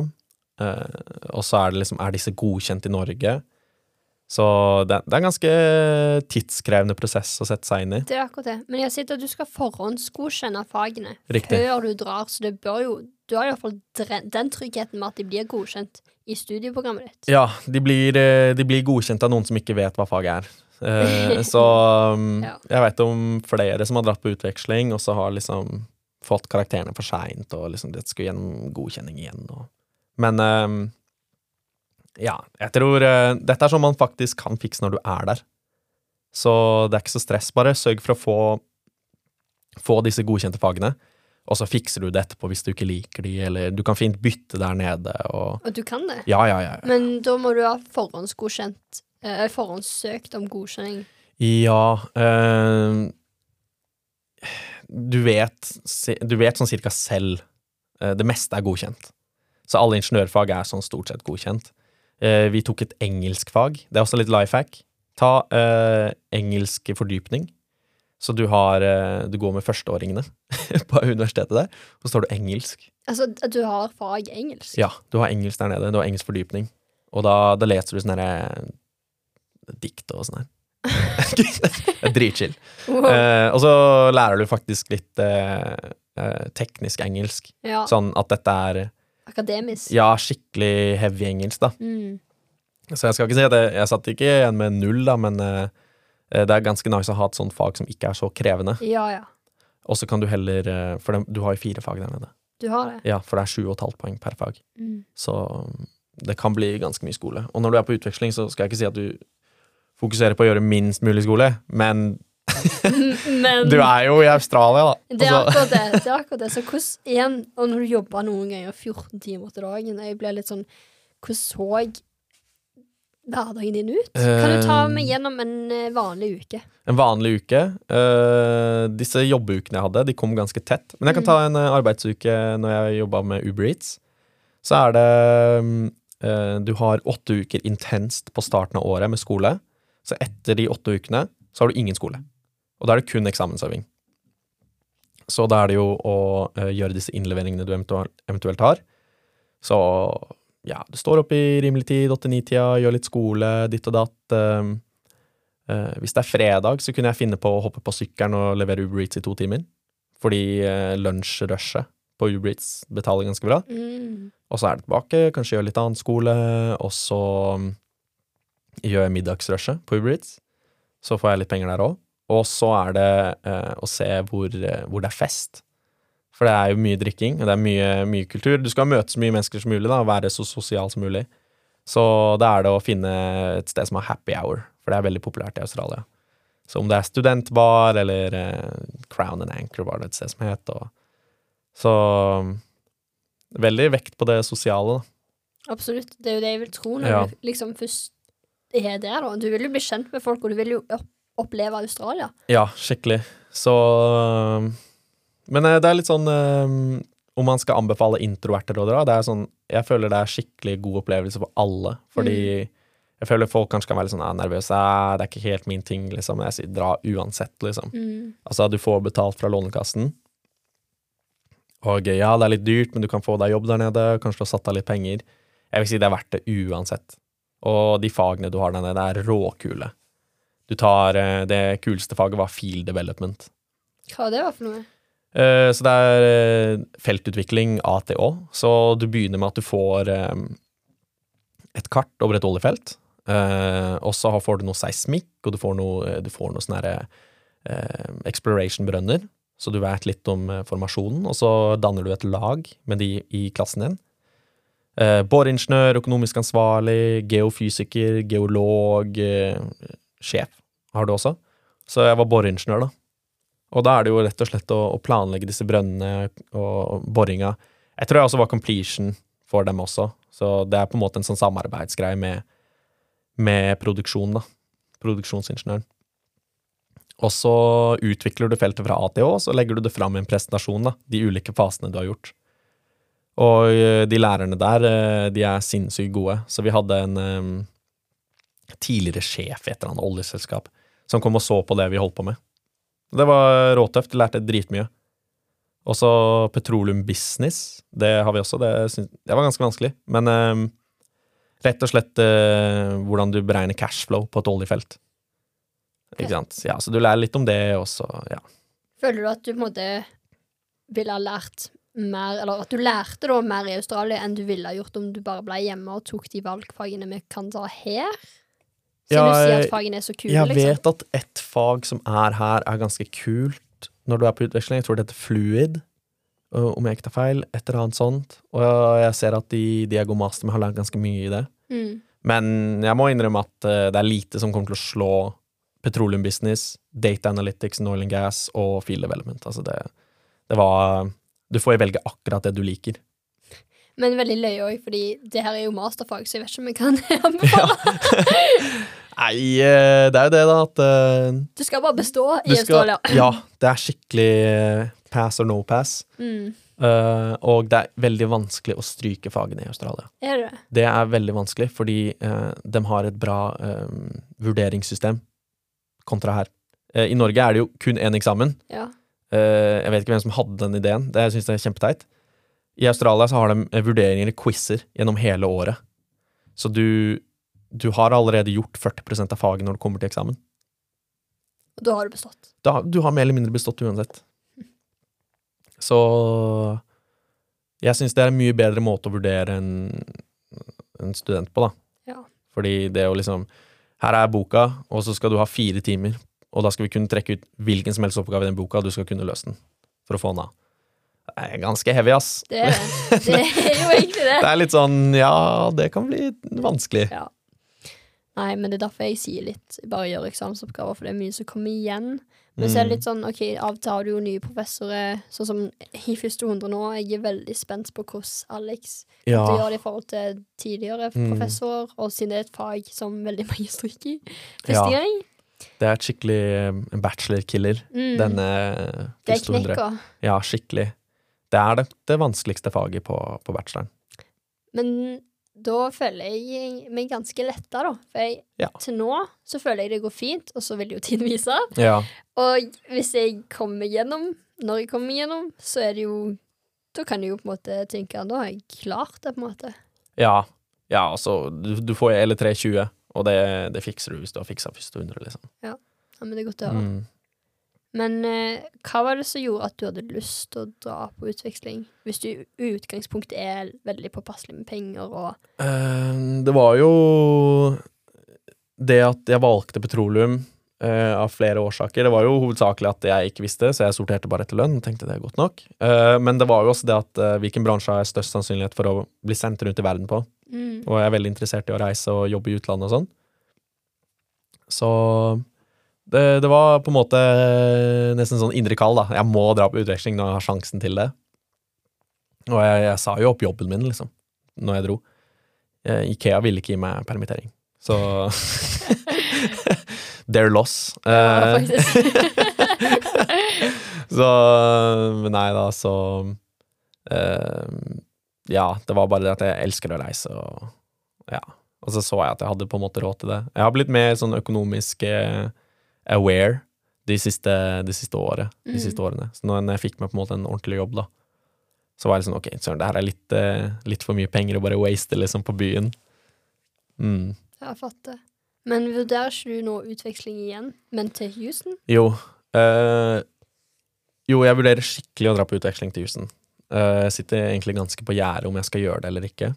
Eh, og så er det liksom Er disse godkjent i Norge? Så det, det er en ganske tidskrevende prosess å sette seg inn i. Det er akkurat det. Men jeg har sett at du skal forhåndsgodkjenne fagene Riktig. før du drar, så det bør jo Du har iallfall den tryggheten med at de blir godkjent i studieprogrammet ditt. Ja, de blir, eh, de blir godkjent av noen som ikke vet hva faget er. Eh, så um, Ja. jeg vet om flere som har dratt på utveksling, og så har liksom fått karakterene for seint, og liksom det skulle gjennom godkjenning igjen. Og. Men um, ja, jeg tror eh, dette er sånn man faktisk kan fikse når du er der. Så det er ikke så stress. Bare sørg for å få, få disse godkjente fagene. Og så fikser du det etterpå hvis du ikke liker de, eller du kan fint bytte der nede. Og Og du kan det. ja, ja, ja. Men da må du ha forhåndsgodkjent eh, Forhåndssøkt om godkjenning. Ja eh, Du vet Du vet sånn cirka selv eh, Det meste er godkjent. Så alle ingeniørfag er sånn stort sett godkjent. Eh, vi tok et engelskfag. Det er også litt life hack. Ta eh, engelsk fordypning. Så du har eh, Du går med førsteåringene på universitetet der, og så tar du engelsk. Altså du har fag engelsk. Ja, du har engelsk der nede. Du har engelsk fordypning. Og da, da leser du sånn herre dikt og sånn her. er dritchill. Wow. Eh, og så lærer du faktisk litt eh, eh, teknisk engelsk. ja. Sånn at dette er Akademisk. ja, skikkelig heavy engelsk, da. Mm. Så jeg skal ikke si at jeg, jeg satt ikke igjen med null, da, men eh, Eh, Det er ganske nice å ha et sånt fag som ikke er så krevende. Ja, ja. Og så kan du heller eh, For du har jo fire fag der nede. Du har det. Ja, for det er sju og et halvt poeng per fag. Mm. Så mm, det kan bli ganske mye skole. Og når du er på utveksling, så skal jeg ikke si at du fokuserer på å gjøre minst mulig skole, men Men du er jo i Australia, da. det er Altså, akkurat det. det, er akkurat det. Så hvordan igjen, og når du jobber noen ganger 14 timer til dagen, jeg blir litt sånn Hvordan så hverdagen din ut? Kan du ta meg Eh, gjennom en eh, vanlig uke? en vanlig uke. Uh, disse jobbeukene jeg hadde, de kom ganske tett. Men jeg kan ta en arbeidsuke når jeg jobba med Uber Eats. Så er det mm, eh, Du har åtte uker intenst på starten av året med skole. Så etter de åtte ukene så har du ingen skole. Og da er det kun eksamensøving. Så da er det jo å uh, gjøre disse innleveringene du eventuelt har. Så ja, du står opp i rimelig tid, åtte-ni-tida, gjør litt skole, ditt og datt. eh, eh, hvis det er fredag, så kunne jeg finne på å hoppe på sykkelen og levere Uber Eats i to timer. Fordi uh, lunsjrushet på Uber Eats betaler ganske bra. Mm. Og så er det tilbake, kanskje gjør litt annen skole, og så mm, gjør jeg middagsrushet på Uber Eats. Så får jeg litt penger der òg. Og så er det eh, å se hvor, eh, hvor det er fest. For det er jo mye drikking, og det er mye, mye kultur. Du skal møte så mye mennesker som mulig, da, og være så sosial som mulig. Så da er det å finne et sted som har happy hour, for det er veldig populært i Australia. Så om det er studentbar eller eh, Crown and Anchor var det et sted som het. Og, så mm, veldig vekt på det sosiale, da. Absolutt. Det er jo det jeg vil tro når Ja. du liksom først er der, da. Du vil jo bli kjent med folk, og du vil jo oppleve Australia. Ja, skikkelig. Så øh, Men øh, det er litt sånn øh, Om man skal anbefale introverter å dra, det er sånn Jeg føler det er skikkelig god opplevelse for alle, fordi jeg føler folk kanskje kan være litt sånn ah, nervøse. Ah, det er ikke helt min ting, liksom. Jeg sier dra uansett, liksom. Mm. Altså, du får betalt fra Lånekassen. Og ja, det er litt dyrt, men du kan få deg jobb der nede. Kanskje du har satt av litt penger. Jeg vil si det er verdt det uansett. Og de fagene du har der nede, er råkule. Du tar eh, Det kuleste faget var field development. Hva det var for noe? Eh, Så det er eh, feltutvikling, ATÅ. Så du begynner med at du får eh, et kart over et oljefelt. Og så får du noe seismikk, og du får noe, noe sånne exploration-brønner. Så du vet litt om formasjonen, og så danner du et lag med de i klassen din. Boreingeniør, økonomisk ansvarlig, geofysiker, geolog, sjef har du også. Så jeg var boreingeniør, da. Og da er det jo rett og slett å, å planlegge disse brønnene og boringa. Jeg tror jeg også var completion for dem også, så det er på en måte en sånn samarbeidsgreie med, med produksjonen, da. Produksjonsingeniøren. Og så utvikler du feltet fra A til Å, så legger du det fram i en presentasjon, da. De ulike fasene du har gjort. Og eh, de lærerne der, eh, de er sinnssykt gode. Så vi hadde en um, tidligere sjef i et eller annet oljeselskap som kom og så på det vi holdt på med. Det var råtøft. Lærte dritmye. Og så petroleumbusiness. Det har vi også. Det, synes, det var ganske vanskelig. Men eh, rett og slett eh, hvordan du beregner cashflow på et oljefelt. Ikke sant? Ja, så du lærer litt om det også. Ja. Føler du at du på en måte ville ha lært mer, eller at du lærte da mer i Australia enn du ville ha gjort om du bare ble hjemme og tok de valgfagene vi kan ta her? Siden Ja, du sier jeg- at fagene er så kule, Jeg liksom. vet at ett fag som er her, er ganske kult når du er på utveksling. Jeg tror det heter fluid, øh, om jeg ikke tar feil. Et eller annet sånt. Og jeg ser at de, de jeg går master med, har lært ganske mye i det. Mm. Men jeg må innrømme at eh, det er lite som kommer til å slå petroleum business, data analytics, oil and gas og field development. Altså det, det var Du får velge akkurat det du liker. Men veldig løye òg, fordi det her er jo masterfag, så jeg vet ikke om jeg kan anbefale. Nei, eh, det er jo det, da, at uh, Du skal bare bestå i Australia. Ja, det er skikkelig eh, pass or no pass. Mm. Uh, og det er veldig vanskelig å stryke fagene i Australia. Er det det? Det er veldig vanskelig, fordi uh, de har et bra eh, vurderingssystem kontra her. Uh, I Norge er det jo kun én eksamen. Ja. Jeg vet ikke hvem som hadde den ideen. Det jeg synes jeg er kjempeteit. I Australia så har de eh, vurderinger i quizer gjennom hele året. Så du, du har allerede gjort 40% av faget når du kommer til eksamen. Og da har du bestått. Da, du har mer eller mindre bestått uansett. Så jeg syns det er en mye bedre måte å vurdere en, en student på, da. Ja. Fordi det å liksom Her er boka, og så skal du ha fire timer og da skal vi kunne trekke ut hvilken som helst oppgave i den boka, og du skal kunne løse den for å få den av. Det er ganske heavy, ass. Det er det. Det er jo egentlig det. Det er litt sånn, ja, det kan bli vanskelig. Ja. Nei, men det er derfor jeg sier litt bare gjør eksamensoppgaver, for det er mye som kommer igjen. Men så er det litt sånn, ok, av og til har du jo nye professorer, sånn som i første hundre nå. Jeg er veldig spent på hvordan Alex Ja, gjør det i forhold til tidligere Mm. professorer, og siden det er et fag som veldig mange stryker i første Ja. gang. det er et skikkelig eh, bachelor-killer, Mm. denne det er første hundre. knekka. Ja, skikkelig. Det er det, det vanskeligste faget på, på bacheloren. Men da føler jeg meg ganske letta, da. For jeg, Ja. til nå så føler jeg det går fint, og så vil jo tiden vise. Ja, Og hvis jeg kommer gjennom, når jeg kommer gjennom, så er det jo Da kan jeg jo på en måte tenke Da har jeg klart det, på en måte. ja, ja altså, du, du får L320, og det, det fikser du hvis du har fiksa første hundre, liksom. Ja, men det er godt å høre. Mm. Men eh, hva var det som gjorde at du hadde lyst til å dra på utveksling? Hvis du i utgangspunktet er veldig påpasselig med penger og Eh, det var jo det at jeg valgte petroleum eh, av flere årsaker. Det var jo hovedsakelig at jeg ikke visste, så jeg sorterte bare etter lønn. tenkte det er godt nok. Eh, men det var jo også det at eh, hvilken bransje har jeg størst sannsynlighet for å bli sendt rundt i verden på. mm, Og jeg er veldig interessert i å reise og jobbe i utlandet og sånn. Så det, det var på en måte nesten sånn indre kall, da. Jeg må dra på utveksling når jeg har sjansen til det. Og jeg, jeg sa jo opp jobben min, liksom, når jeg dro. Ikea ville ikke gi meg permittering. Så Their loss. ja, Eh, så Men nei da, så uh, Ja, det var bare det at jeg elsker å reise, og ja. Og så så jeg at jeg hadde på en måte råd til det. Jeg har blitt mer sånn økonomisk eh, aware de siste, de siste året, de siste mm. årene. Så når jeg fikk meg på en måte en ordentlig jobb, da, så var jeg sånn ok, søren, det her er litt, eh, litt for mye penger å bare waste liksom på byen. Mm. Jeg fatter. Men vurderer ikke du nå utveksling igjen, men til Houston? Jo. Øh, jo, jeg vurderer skikkelig å dra på utveksling til Houston. Eh, jeg sitter egentlig ganske på gjerdet om jeg skal gjøre det eller ikke.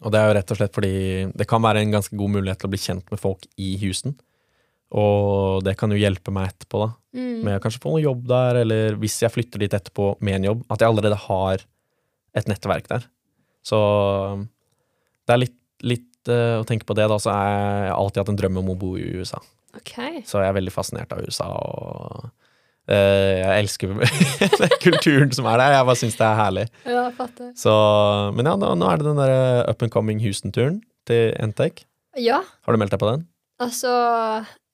Og det er jo rett og slett fordi det kan være en ganske god mulighet til å bli kjent med folk i Houston. Og det kan jo hjelpe meg etterpå, da. Mm. Med å kanskje få noe jobb der, eller hvis jeg flytter dit etterpå med en jobb, at jeg allerede har et nettverk der. Så det er litt, litt uh, å tenke på det, da, så jeg har alltid hatt en drøm om å bo i USA. Okay. Så jeg er veldig fascinert av USA, og uh, jeg elsker kulturen som er der. Jeg bare syns det er herlig. Ja, fatter. Så, men ja, nå, nå er det den der up and coming Houston-turen til Entec. Ja, Har du meldt deg på den? altså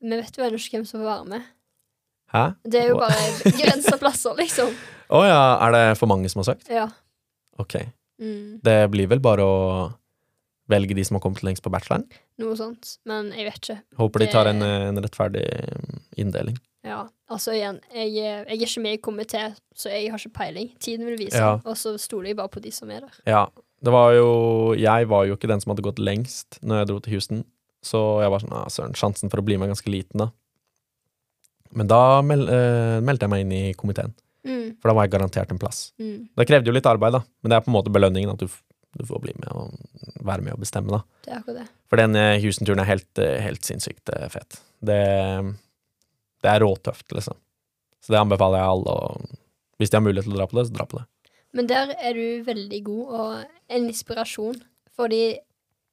Vi vet jo ennå ikke hvem som får være med. Hæ? Det er jo bare begrensa plasser, liksom. Å ja, er det for mange som har søkt? Ja. Ok. Mm, Det blir vel bare å velge de som har kommet lengst på bacheloren? noe sånt. Men jeg vet ikke. Håper de tar en, en rettferdig mm, inndeling. Ja, altså igjen, jeg, jeg er ikke med i komité, så jeg har ikke peiling. Tiden vil vise, Ja. og så stoler jeg bare på de som er der. Ja, det var jo Jeg var jo ikke den som hadde gått lengst når jeg dro til Houston, så jeg var sånn ah, søren, sjansen for å bli med er ganske liten, da. Men da mel eh, meldte jeg meg inn i komiteen, Mm, for da var jeg garantert en plass. mm, Det krevde jo litt arbeid, da, men det er på en måte belønningen at du, du får bli med og være med og bestemme, da. det er akkurat det. For den eh, Houston-turen er helt, eh, helt sinnssykt eh, fet. Det, det er råtøft, liksom. Så det anbefaler jeg alle Og Hvis de har mulighet til å dra på det, så dra på det. Men der er du veldig god, og en inspirasjon. Fordi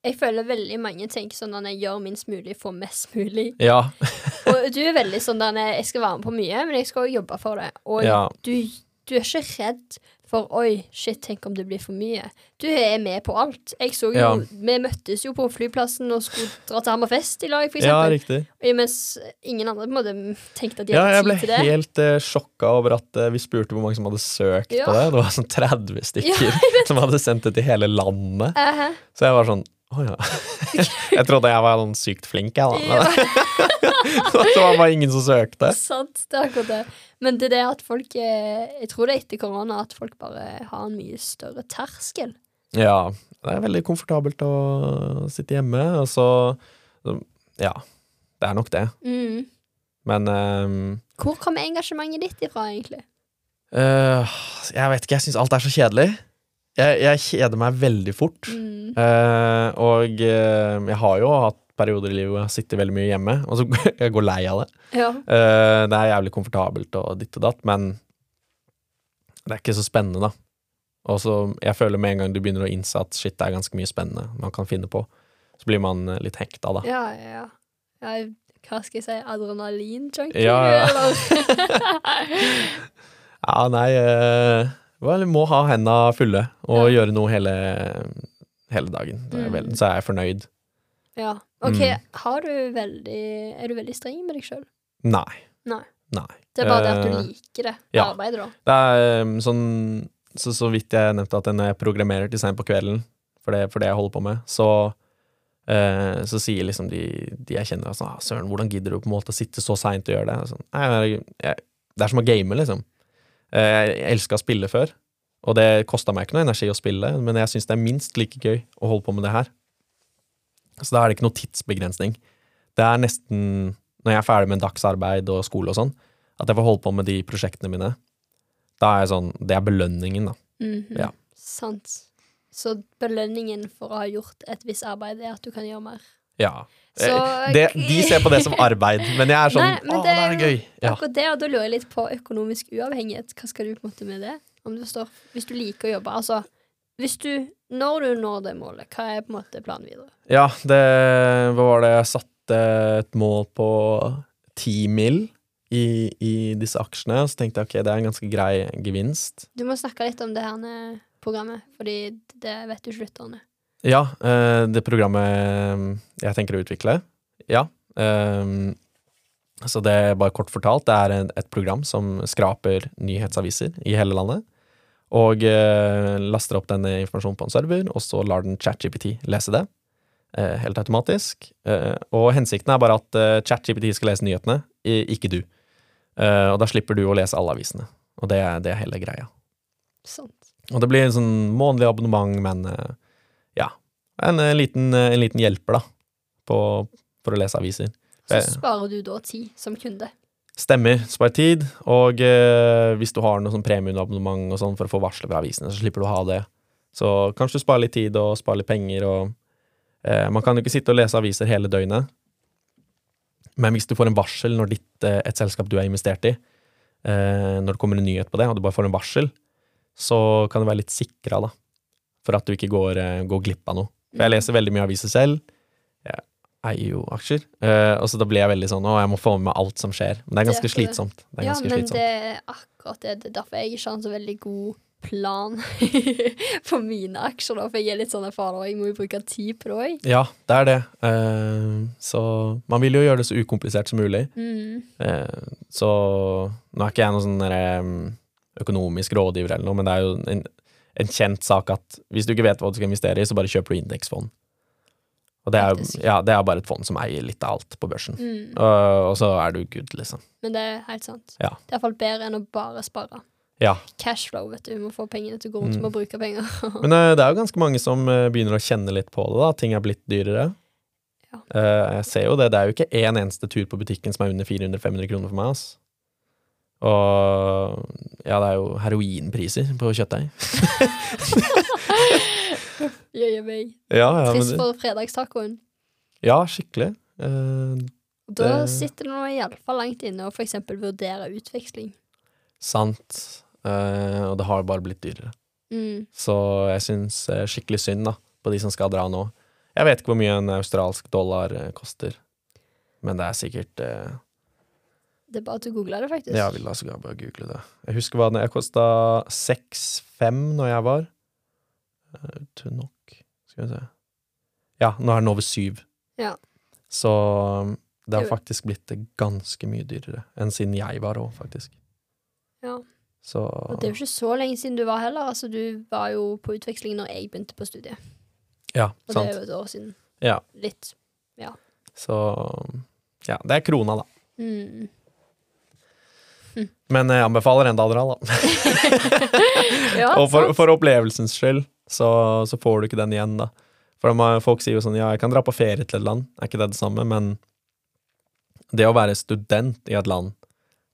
jeg føler veldig mange tenker sånn at jeg gjør minst mulig, for mest mulig. Ja. Og du er veldig sånn at jeg skal være med på mye, men jeg skal også jobbe for det. Og Ja. du, du er ikke redd for oi, shit, tenk om det blir for mye. Du er med på alt. Jeg så jo, Ja. Vi møttes jo på flyplassen og skulle dra til Hammerfest i lag, for ja, riktig. Og mens ingen andre på en måte tenkte at de hadde tid til det. Ja, jeg ble helt uh, sjokka over at uh, vi spurte hvor mange som hadde søkt på det. Det var sånn 30 stykker som hadde sendt det til hele landet. Æhæ. Så jeg var sånn Å ja. jeg trodde jeg var sånn sykt flink, jeg, da. Det var bare ingen som søkte. Sant, det er akkurat det. Men det er det at folk eh, Jeg tror det er etter korona at folk bare har en mye større terskel. Ja. Det er veldig komfortabelt å sitte hjemme, og så Ja. Det er nok det. Mm. Men um, Hvor kommer engasjementet ditt ifra, egentlig? Uh, Jeg vet ikke, jeg syns alt er så kjedelig. Jeg, jeg kjeder meg veldig fort. Mm. Eh, og eh, jeg har jo hatt perioder i livet hvor jeg har sittet veldig mye hjemme, og så jeg går lei av det. Ja. Eh, det er jævlig komfortabelt og ditt og datt, men det er ikke så spennende, da. Og så jeg føler med en gang du begynner å innse at shit, det er ganske mye spennende man kan finne på, så blir man litt hekta, da. Ja, ja. ja. Hva skal jeg si? adrenalin-junkie, Ja, ja. eller? Ja, nei eh, Vel, må ha henda fulle og Ja. gjøre noe hele, hele dagen. Det er vel, Mm. så er jeg fornøyd. ja. OK, Mm. har du veldig Er du veldig streng med deg sjøl? Nei. Nei. Nei. Det er bare det at du Eh, liker det ja. arbeidet, da. Det er um, sånn så, så vidt jeg nevnte at når jeg programmerer til seint på kvelden, for det, for det jeg holder på med, så uh, så sier liksom de, de jeg kjenner sånn ah, 'Søren, hvordan gidder du på en måte å sitte så seint og gjøre det?' Sånn, jeg, jeg, det er som å game, liksom. Eh, jeg elska å spille før, og det kosta meg ikke noe energi å spille, men jeg syns det er minst like gøy å holde på med det her. Så da er det ikke noe tidsbegrensning. Det er nesten, når jeg er ferdig med en dags arbeid og skole og sånn, at jeg får holde på med de prosjektene mine. Da er jeg sånn Det er belønningen, da. Mhm. Ja. Sant. Så belønningen for å ha gjort et visst arbeid er at du kan gjøre mer. Ja. Så Eh, det, de ser på det som arbeid, men jeg er sånn Nei, Å, det er gøy. Ja. Det, og da lurer jeg litt på økonomisk uavhengighet. Hva skal du på en måte med det? Om du forstår? Hvis du liker å jobbe. Altså, hvis du Når du når det målet, hva er på en måte planen videre? ja, det Hva var det jeg satte et mål på ti mil i, i disse aksjene, så tenkte jeg ok, det er en ganske grei gevinst. Du må snakke litt om det her programmet, fordi det vet jo ikke lytterne. Ja, eh, det programmet jeg tenker å utvikle. Ja. eh, Så det er bare kort fortalt, det er en, et program som skraper nyhetsaviser i hele landet. Og eh, laster opp denne informasjonen på en server, og så lar den ChatGPT lese det. helt automatisk. Og hensikten er bare at ChatGPT skal lese nyhetene, ikke du. Og da slipper du å lese alle avisene. Og det er, det er hele greia. Sant. Og det blir en sånn månedlig abonnement, men ja. En, eh, liten, eh, en liten hjelper, da, på, for å lese aviser. Så Eh. sparer du da tid som kunde. Stemmer. Spar tid. Og eh, hvis du har noe sånn premieabonnement og sånn for å få varsler fra avisene, så slipper du å ha det. Så kanskje du sparer litt tid og sparer litt penger. Og, eh, man kan jo ikke sitte og lese aviser hele døgnet. Men hvis du får en varsel når ditt, eh, et selskap du har investert i, eh, når det kommer en nyhet på det, og du bare får en varsel, så kan du være litt sikra, da. For at du ikke går, går glipp av noe. For jeg leser veldig mye aviser selv. Jeg eier jo aksjer. Uh, og så da blir jeg veldig sånn Å, jeg må få med meg alt som skjer. Men det er ganske Det er det. slitsomt. Det er Ja, men slitsomt. det er akkurat det. Det er derfor jeg ikke har en så veldig god plan for mine aksjer, da. For jeg er litt sånn erfaren, og jeg må jo bruke tid på det òg. Ja, det er det. Uh, så man vil jo gjøre det så ukomplisert som mulig. Mm. Uh, så nå er ikke jeg noen sånn derre, økonomisk rådgiver eller noe, men det er jo en, en kjent sak at hvis du ikke vet hva du skal investere i, så bare kjøper du indeksfond. Og det er, ja, det er bare et fond som eier litt av alt på børsen. Mm. Og, og så er du good, liksom. Men det er helt sant. Ja. Det er iallfall bedre enn å bare spare. Ja. Cashflow, vet du. Vi må få pengene til å gå rundt, Mm. må bruke penger. Men uh, det er jo ganske mange som uh, begynner å kjenne litt på det, da. Ting er blitt dyrere. Ja. Uh, jeg ser jo det. Det er jo ikke én eneste tur på butikken som er under 400-500 kroner for meg, ass. Og ja, det er jo heroinpriser på kjøttdeig. Jøye meg. Ja, ja, Trist for fredagstacoen. ja, skikkelig. Eh, Da Det- sitter det nå iallfall langt inne å f.eks. vurdere utveksling. sant. Eh, og det har bare blitt dyrere. Mm. Så jeg syns eh, skikkelig synd da, på de som skal dra nå. Jeg vet ikke hvor mye en australsk dollar eh, koster, men det er sikkert eh, Det er bare at du googla det, faktisk. Ja, jeg vil altså bare google det. Jeg husker hva den kosta 6,5 når jeg var Tunn nok Skal vi se Ja, nå er den over 7. Ja. Så um, det har faktisk blitt ganske mye dyrere enn siden jeg var òg, faktisk. Ja. Så Og det er jo ikke så lenge siden du var heller. Altså, du var jo på utveksling når jeg begynte på studiet. Ja, Og det er jo et år siden. Ja. Litt. Så Ja, det er krona, da. Mm. Men jeg anbefaler enda dra, da. Ja, Og for, for opplevelsens skyld, så, så får du ikke den igjen, da. For de folk sier jo sånn, ja, jeg kan dra på ferie til et land, er ikke det det samme? Men det å være student i et land,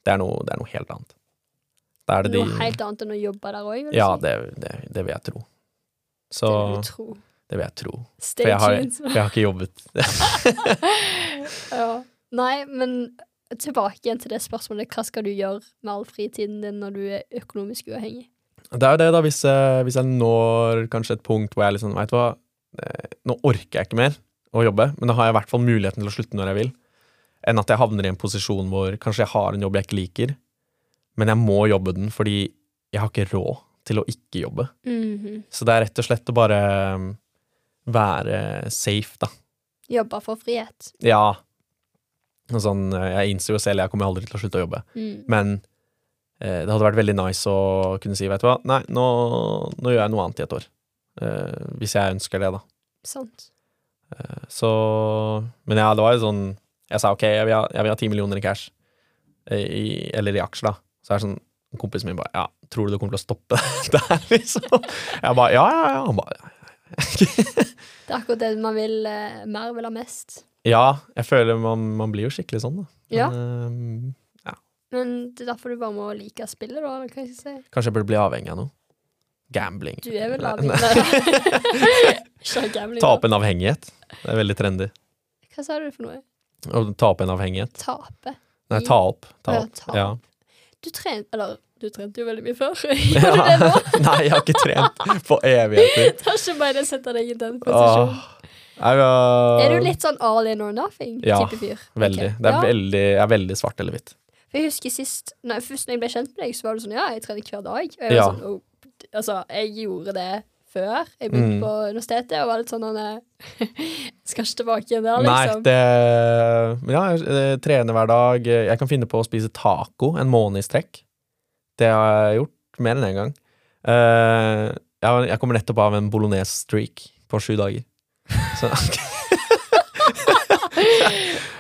det er noe, det er noe helt annet. Det det de Noe helt annet enn å jobbe der òg, du Ja, si. det, det, det vil jeg tro. Så Det vil jeg tro. Det vil jeg tro. Stay For jeg har, jeg har ikke jobbet. Ja. Nei, men tilbake igjen til det spørsmålet. Hva skal du gjøre med all fritiden din når du er økonomisk uavhengig? Det er jo det, da, hvis, jeg- hvis jeg når kanskje et punkt hvor jeg liksom Vet du hva, Eh, nå orker jeg ikke mer å jobbe, men da har jeg i hvert fall muligheten til å slutte når jeg vil, enn at jeg havner i en posisjon hvor kanskje jeg har en jobb jeg ikke liker, men jeg må jobbe den fordi jeg har ikke råd til å ikke jobbe. Mhm. Så det er rett og slett å bare um, være safe, da. Jobbe for frihet. Ja. Sånn, eh, jeg innser jo selv jeg kommer aldri til å slutte å jobbe, Mm. men eh, det hadde vært veldig nice å kunne si, vet du hva, nei, nå, nå gjør jeg noe annet i et år. Eh, hvis jeg ønsker det, da. Sant. Så Men ja, det var jo sånn Jeg sa ok, jeg vil ha, jeg vil ha 10 millioner i cash. eh, I, eller i aksjer, da. Så er det sånn Kompisen min bare Ja, tror du det kommer til å stoppe der, liksom? Jeg bare Ja, ja, ja. Han bare Det er akkurat det man vil eh, mer vil ha mest. Ja, jeg føler man, man blir jo skikkelig sånn, da. Ja. Men, ja. Men det er derfor du bare må like spillet, da? Kan jeg si? kanskje jeg burde bli avhengig av noe. Gambling. Du er vel avhengig av gambling. Ta opp en avhengighet. Det er veldig trendy. Hva sa du for noe? Å ta opp en avhengighet. Tape? Nei, ta opp. Ta Ja, opp. Ja. Du trente Eller, du trente jo veldig mye før. Gjør du det nå? Nei, jeg har ikke trent på evigheter. Det er ikke bare å sette deg i den posisjonen. Åh, jeg, uh, Er du litt sånn all in or nothing-type Ja? Veldig. Okay. Det er ja. veldig, jeg er veldig svart eller hvitt. For jeg husker sist når, Først når jeg ble kjent med deg, så var du sånn Ja, jeg trener hver dag. Og jeg var sånn, oh, altså, jeg gjorde det før jeg begynte Mm. på universitetet, og var litt sånn Skal ikke tilbake igjen der, Nei, liksom. det Men ja, jeg eh, trener hver dag. Jeg kan finne på å spise taco en måned i strekk. Det har jeg gjort mer enn én en gang. Uh, jeg, jeg kommer nettopp av en bolognese-streak på sju dager. Så uh,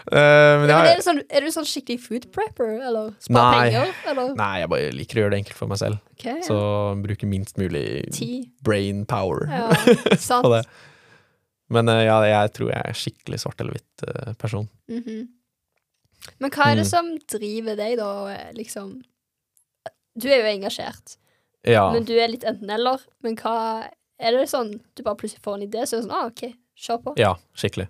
men er, du sånn, er du sånn skikkelig food prepper, eller spar Nei. penger, eller? Nei, jeg bare liker å gjøre det enkelt for meg selv. Okay, ja. Så bruke minst mulig Ti. brain power Ja. Men uh, ja, jeg tror jeg er skikkelig svart eller hvitt uh, person. Mhm. Men hva er det Mm. som driver deg, da, liksom Du er jo engasjert, Ja. men du er litt enten-eller. Men hva Er det sånn du bare plutselig får en idé, så er det sånn ah, OK, kjør på. ja, skikkelig.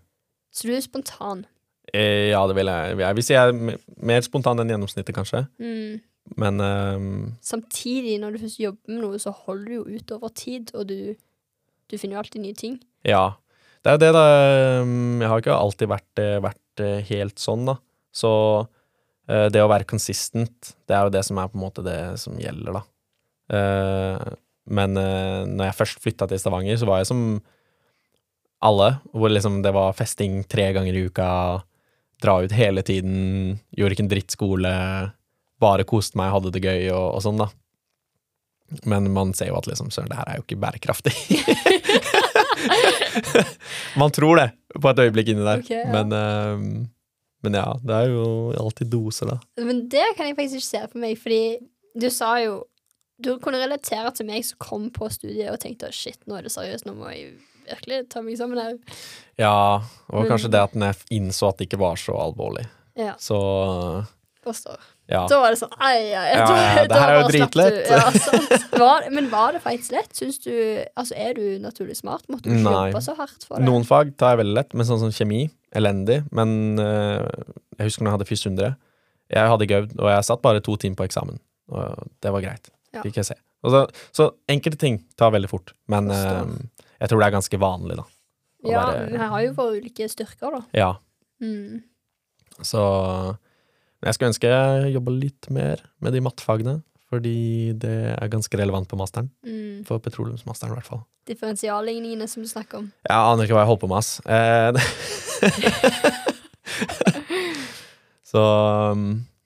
Så du er spontan. Eh, ja, det vil jeg. Jeg vil si jeg er mer spontan enn gjennomsnittet, kanskje. Mm. Men ehm, Samtidig, når du først jobber med noe, så holder du jo ut over tid, og du, du finner jo alltid nye ting. ja. Det er jo det, da. ehm, Jeg har ikke alltid vært, eh, vært eh, helt sånn, da. Så eh, det å være consistent, det er jo det som er på en måte det som gjelder, da. Eh, men uh, når jeg først flytta til Stavanger, så var jeg som alle, hvor liksom det var festing tre ganger i uka, dra ut hele tiden, gjorde ikke en dritt skole, bare koste meg, hadde det gøy og, og sånn, da. Men man ser jo at liksom, søren, det her er jo ikke bærekraftig. man tror det på et øyeblikk inni der, okay, ja. men, uh, men ja, det er jo alltid doser, da. Men det kan jeg faktisk ikke se for meg, fordi du sa jo Du kunne relatere til meg som kom på studiet og tenkte shit, nå er det seriøst, nå må jeg virkelig ta meg sammen her. Ja, og Men- kanskje det at jeg innså at det ikke var så alvorlig. Ja, Så forstår. ja. Da var det sånn ai, ai, Ja, ja, det her er jo dritlett. Ja, men var det faktisk lett? Syns du Altså, er du naturlig smart? Måtte du ikke jobbe så hardt for det? Noen fag tar jeg veldig lett, men sånn som kjemi, elendig. Men eh, jeg husker når jeg hadde 100. Jeg hadde gøy, og jeg satt bare to timer på eksamen. Og det var greit. Ja. Fikk jeg se. Så, så enkelte ting tar veldig fort, men eh, jeg tror det er ganske vanlig, da. Ja, være- vi har jo våre ulike styrker, da. Ja, Mm. så jeg skulle ønske jeg jobba litt mer med de mattfagene, fordi det er ganske relevant på masteren. Mm. For petroleumsmasteren, i hvert fall. Differensialligningene som du snakker om. Jeg aner ikke hva jeg holder på med, ass. Eh, så um,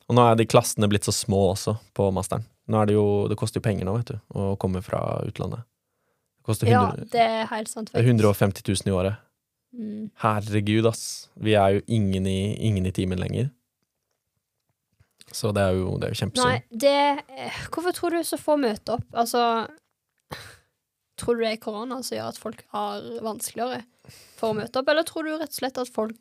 Og nå er de klassene blitt så små også på masteren. Nå er det jo Det koster jo penger nå, vet du, å komme fra utlandet. Det koster Ja, det er helt sant. er 150 000 i året. Mm. Herregud, ass. Vi er jo ingen i, ingen i timen lenger. Så det er jo, det er jo Nei, det Hvorfor tror du så få møter opp? Altså Tror du det er korona som gjør at folk har vanskeligere for å møte opp, eller tror du rett og slett at folk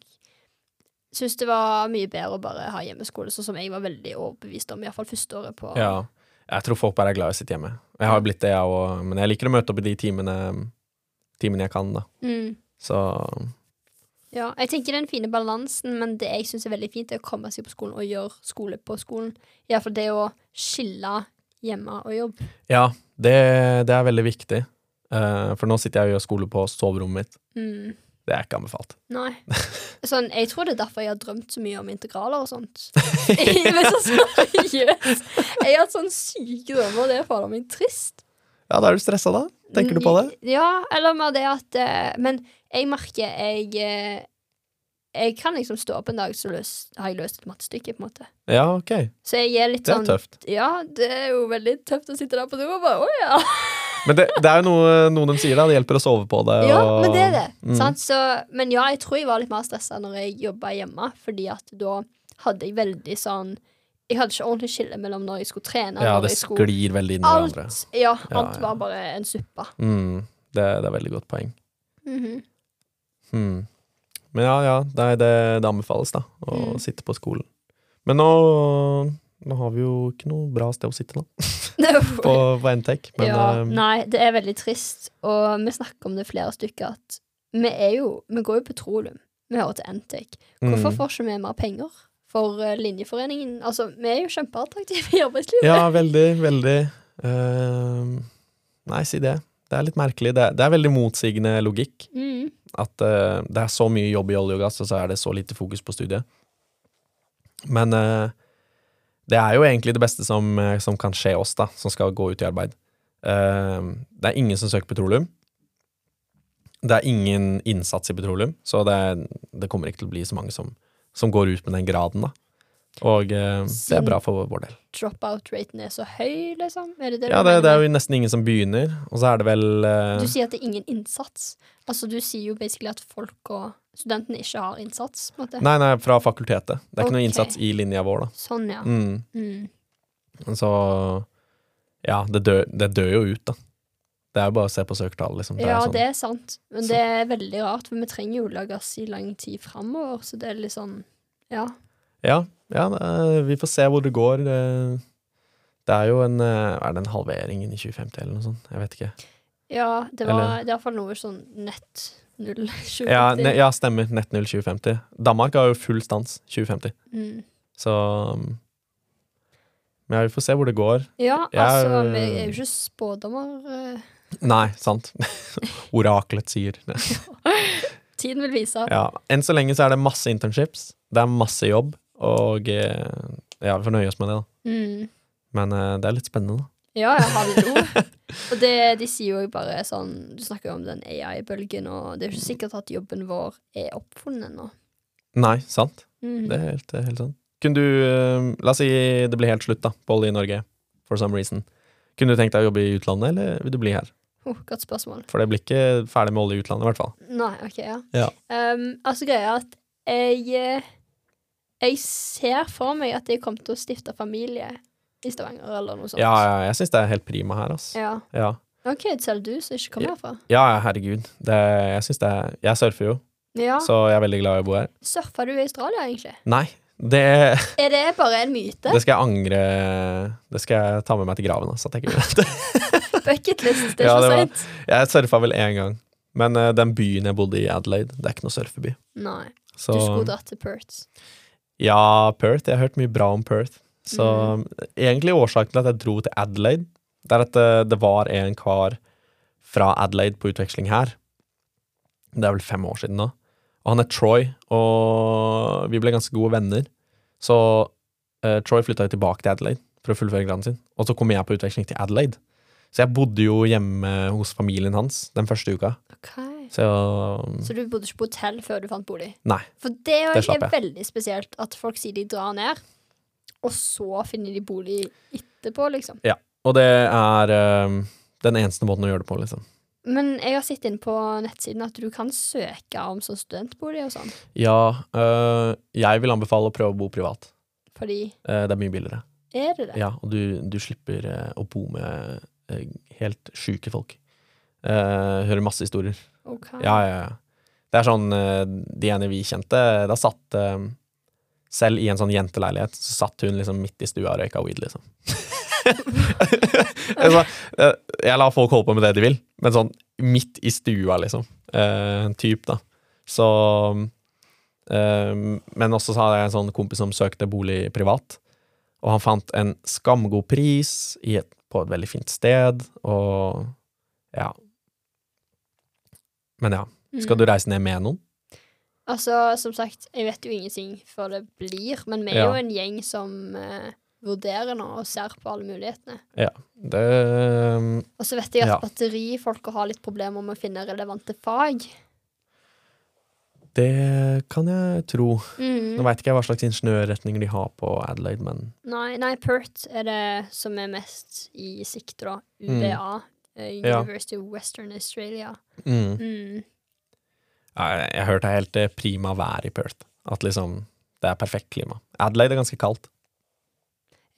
syns det var mye bedre å bare ha hjemmeskole, sånn som jeg var veldig overbevist om, iallfall første året på Ja. Jeg tror folk bare er glad i å sitte hjemme. Jeg har jo blitt det, jeg òg, men jeg liker å møte opp i de timene, timene jeg kan, da. Mm. Så Ja, jeg tenker den fine balansen, men det jeg syns er veldig fint, er å komme seg på skolen og gjøre skole på skolen. Iallfall det å skille hjemme og jobb. ja, det, det er veldig viktig. Uh, for nå sitter jeg og gjør skole på soverommet mitt. Mm. Det er ikke anbefalt. Nei. Sånn, jeg tror det er derfor jeg har drømt så mye om integraler og sånt. Men så seriøst. Jeg har hatt sånn syke drømmer, og det er fader meg trist. Ja, da er du stressa, da? Tenker du på det? Ja, eller mer det at eh, Men jeg merker jeg eh, Jeg kan liksom stå opp en dag, så løs, har jeg løst et mattestykke, på en måte. Ja, ok. Så jeg er litt sånn Det er sånn tøft. Ja, det er jo veldig tøft å sitte der på do og bare Å ja. Men det, det er jo noe, noe de sier, da. Det hjelper å sove på det. Ja, og- men det er det. Mm. Så, men ja, jeg tror jeg var litt mer stressa når jeg jobba hjemme, fordi at da hadde jeg veldig sånn Jeg hadde ikke ordentlig skille mellom når jeg skulle trene Ja, det skulle sklir veldig inn i hverandre. Alt, ja, Ja, var bare en suppe. Mm, det, det er veldig godt poeng. Mm Hmm. Men ja, ja, det, det, det anbefales, da. Å Mm. sitte på skolen. Men nå, nå har vi jo ikke noe bra sted å sitte, da. På, på NTEC. Men ja, eh, nei, det er veldig trist, og vi snakker om det flere stykker, at vi er jo Vi går jo petroleum. Vi hører til NTEC Hvorfor mm. får ikke vi mer penger for eh, Linjeforeningen? Altså, vi er jo kjempeattraktive i arbeidslivet. Ja, veldig, veldig. Uh, nei, si det. Det er litt merkelig. Det, det er veldig motsigende logikk. Mm. At uh, det er så mye jobb i olje og gass, og så er det så lite fokus på studiet. Men eh, det er jo egentlig det beste som, eh, som kan skje oss, da, som skal gå ut i arbeid. Uh, det er ingen som søker petroleum. Det er ingen innsats i petroleum, så det, det kommer ikke til å bli så mange som, som går ut med den graden, da. Og uh, det er bra for vår del. Dropout-raten er så høy, liksom? Er det det Ja, det, det er jo nesten ingen som begynner, og så er det vel uh... Du sier at det er ingen innsats. Altså, du sier jo basically at folk og studentene ikke har innsats, på en måte. Nei, nei, fra fakultetet. Det er ikke noe innsats i linja vår, da. Sånn, ja. Mm. Mm. Så ja, det dør, det dør jo ut, da. Det er jo bare å se på søkertall, liksom. Det Ja, er sånn. det er sant. Men det er veldig rart, for vi trenger jo olje og gass i lang tid framover, så det er litt sånn Ja. Ja, ja er, vi får se hvor det går. Det, det er jo en eh, Er det en halvering i 2050, eller noe sånt? Jeg vet ikke. Ja, det var Eller- det er iallfall noe sånn nett null 2050. Ja, ne, ja stemmer. Nett 0 2050. Danmark har jo full stans 2050, Mm. så um, Men ja, vi får se hvor det går. Ja, Jeg- altså, vi er jo ikke spådommer. eh. Nei, sant. Oraklet sier. Tiden vil vise. Ja, Enn så lenge så er det masse internships. Det er masse jobb, og eh, ja, vi får nøye oss med det, da. Mm. Men eh, det er litt spennende, da. Ja, ja, hallo. Og det, de sier jo bare sånn Du snakker jo om den AI-bølgen, og det er jo ikke sikkert at jobben vår er oppfunnet ennå. Nei, sant. Mm. Det er helt, helt sant. Kunne du eh, La oss si det blir helt slutt da på olje i Norge, for some reason. Kunne du tenkt deg å jobbe i utlandet, eller vil du bli her? Oh, godt spørsmål. For det blir ikke ferdig med olje i utlandet, i hvert fall. Nei, OK, ja. Ja. Um, altså, greia er at jeg eh, Jeg ser for meg at jeg kommer til å stifte familie i Stavanger, eller noe sånt. Ja, ja jeg syns det er helt prima her, altså. Ja. Ja, OK, selv du som ikke kommer herfra. ja herregud. Det, jeg syns det er Jeg surfer jo, Ja. så jeg er veldig glad i å bo her. Surfa du i Australia, egentlig? Nei, det, Er det bare en myte? det skal jeg angre Det skal jeg ta med meg til graven, altså, at jeg ikke gjorde det. Bucketlist, det er Ja, ikke var- seint. Jeg surfa vel én gang. Men uh, den byen jeg bodde i, Adelaide, det er ikke noe surfeby. Nei. Så Du skulle dratt til Perth. Ja, Perth. Jeg har hørt mye bra om Perth. Så egentlig årsaken til at jeg dro til Adelaide, det er at det, det var en kar fra Adelaide på utveksling her. Det er vel fem år siden da. Og han er Troy, og vi ble ganske gode venner. Så uh, Troy flytta jo tilbake til Adelaide for å fullføre graden sin. Og så kom jeg på utveksling til Adelaide. Så jeg bodde jo hjemme hos familien hans den første uka. Okay. Så Så du bodde ikke på hotell før du fant bolig? Nei. For det, Det slapp er jeg. veldig spesielt at folk sier de drar ned, og så finner de bolig etterpå, liksom. Ja, Og det er eh, den eneste måten å gjøre det på, liksom. Men jeg har sett inn på nettsiden at du kan søke om sånn studentbolig og sånn, Ja, øh, jeg vil anbefale å prøve å bo privat. fordi Eh, det er mye billigere. Er det det? Ja, og du, du slipper eh, å bo med eh, helt sjuke folk. Eh, hører masse historier. Ok. Ja, ja, ja. Det er sånn eh, De ene vi kjente, da satt eh, Selv i en sånn jenteleilighet, så satt hun liksom midt i stua og røyka weed, liksom. altså, jeg lar folk holde på med det de vil, men sånn midt i stua, liksom. Eh, typ, da. Så eh, Men også så hadde jeg en sånn kompis som søkte bolig privat, og han fant en skamgod pris i et, på et veldig fint sted, og ja. Men ja. Skal du reise ned med noen? Altså, som sagt, jeg vet jo ingenting før det blir, men vi er Ja. jo en gjeng som eh, vurderer nå og ser på alle mulighetene. Ja. Det Og så vet jeg at Ja. batterifolka har litt problemer med å finne relevante fag. Det kan jeg tro. Mm. Nå veit ikke jeg hva slags ingeniørretninger de har på Adelaide, men Nei, nei, PERT er det som er mest i sikte, da. Mm. UVA. eh, Ja. University of Western Australia. mm. Mm. Ja, jeg, jeg hørte helt eh, prima vær i Perth. At liksom det er perfekt klima. Adelaide er ganske kaldt.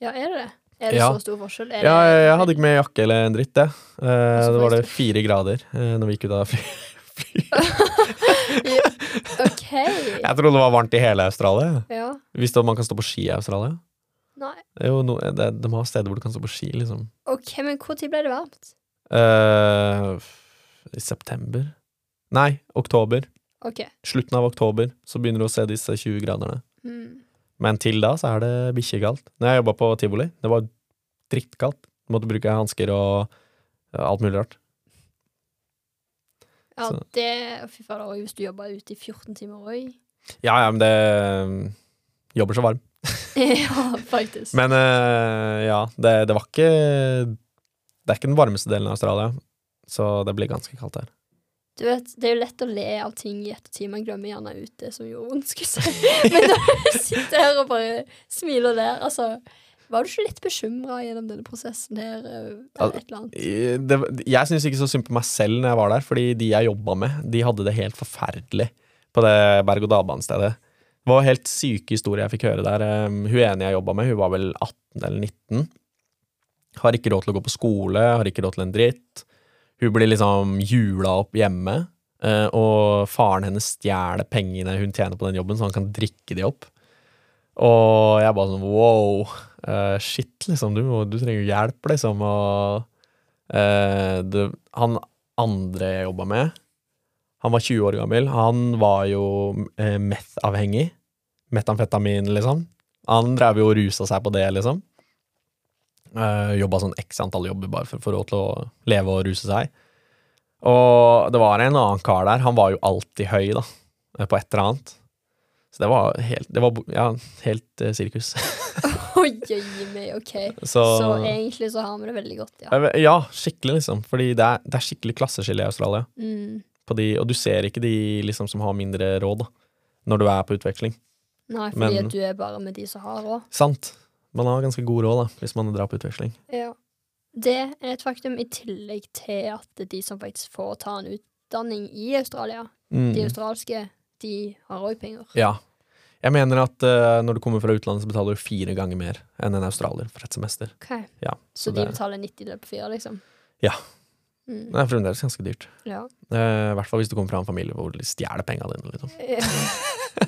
Ja, er det det? Er det Ja. så stor forskjell? Er Ja, jeg, jeg hadde ikke med jakke eller en dritt, det. Eh, så det var det fire grader eh, når vi gikk ut av fly. fly. OK. Jeg trodde det var varmt i hele Australia. Ja. Visste du at man kan stå på ski i Australia? Nei. Det jo no, det, de har steder hvor du kan stå på ski, liksom. OK, men når ble det varmt? Eh, I september? Nei, oktober. Okay. Slutten av oktober så begynner du å se disse 20 graderne. Mm. Men til da så er det bikkjekaldt. Når jeg jobba på tivoli, det var drittkaldt. Måtte bruke hansker og alt mulig rart. Ja, Så- det Fy fader, og hvis du jobber ute i 14 timer òg. Ja, ja, men det Jobber så varm. ja, faktisk. Men eh, ja, det, det var ikke Det er ikke den varmeste delen av Australia, så det blir ganske kaldt her. Du vet, Det er jo lett å le av ting i ettertid. Man glemmer gjerne ut det som gjorde vondt. skulle jeg si. Men når du sitter her og bare smiler og ler altså, Var du ikke litt bekymra gjennom denne prosessen her? eh, Eller et eller annet? Det, jeg syns ikke så synd på meg selv når jeg var der, fordi de jeg jobba med, de hadde det helt forferdelig på det berg-og-dal-banestedet. Det var helt syke historier jeg fikk høre der. Hun ene jeg jobba med, hun var vel 18 eller 19. Har ikke råd til å gå på skole, har ikke råd til en dritt. Hun blir liksom jula opp hjemme, eh, og faren hennes stjeler pengene hun tjener på den jobben, så han kan drikke de opp. Og jeg bare sånn wow, eh, shit, liksom, du, du trenger hjelp, liksom. Og eh, det, han andre jeg jobba med, han var 20 år gammel. Han var jo eh, meth-avhengig. Metamfetamin, liksom. Han drev jo og rusa seg på det, liksom. Uh, jobba sånn x antall jobber bare for å få råd til å leve og ruse seg. Og det var en annen kar der, han var jo alltid høy, da, eh, på et eller annet. Så det var helt, det var, ja, helt uh, sirkus. Oi, meg, OK. Så, Så egentlig så har vi det veldig godt, ja. Ja, skikkelig, liksom. Fordi det er, det er skikkelig klasseskille i Australia. Mm. På de, og du ser ikke de liksom, som har mindre råd, da, når du er på utveksling. Nei, fordi Men- du er bare med de som har råd. Sant. Man har ganske god råd da, hvis man drar på utveksling. Ja. Det er et faktum, i tillegg til at de som faktisk får ta en utdanning i Australia, Mm. de australske, de har òg penger. Ja. Jeg mener at uh, når du kommer fra utlandet, så betaler du fire ganger mer enn en australier for et semester. Okay. Ja, Så, så de det- betaler 90 løp fire, liksom? Ja. Mm. Det er fremdeles ganske dyrt. Ja. Uh, I hvert fall hvis du kommer fra en familie hvor de stjeler pengene dine. Liksom.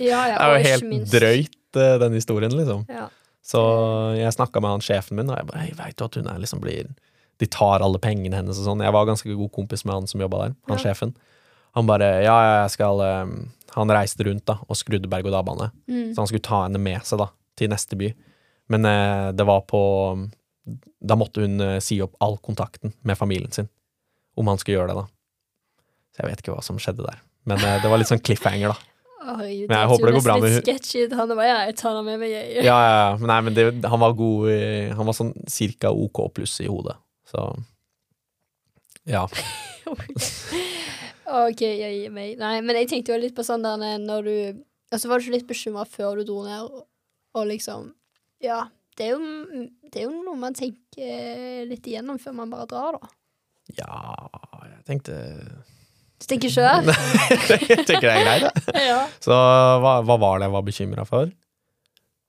ja, ja, Det er jo helt minst- drøyt, uh, den historien, liksom. Så jeg snakka med han sjefen min, og jeg bare Jeg 'Veit du at hun er liksom blir De tar alle pengene hennes og sånn. Jeg var ganske god kompis med han som jobba der, han Ja. sjefen. Han bare 'Ja, ja, jeg skal um, Han reiste rundt da og skrudde berg-og-dal-bane. Mm. Så han skulle ta henne med seg da, til neste by. Men uh, det var på Da måtte hun uh, si opp all kontakten med familien sin. Om han skulle gjøre det, da. Så jeg vet ikke hva som skjedde der. Men uh, det var litt sånn cliffhanger, da. Herregud, Men jeg håper det går bra med litt sketchy. Han bare, ja, jeg tar den med meg. Jeg. Ja, ja, ja. Men Nei, men det, han var god i- Han var sånn cirka OK pluss i hodet. Så Ja. OK, jeg gir meg. Nei, men jeg tenkte jo litt på sånn der når du Altså, var du ikke litt bekymra før du dro ned, og, og liksom Ja. Det er, jo, det er jo noe man tenker litt igjennom før man bare drar, da. Ja Jeg tenkte Du tenker sjø? Jeg tenker det er greit, det. ja. Så hva, hva var det jeg var bekymra for?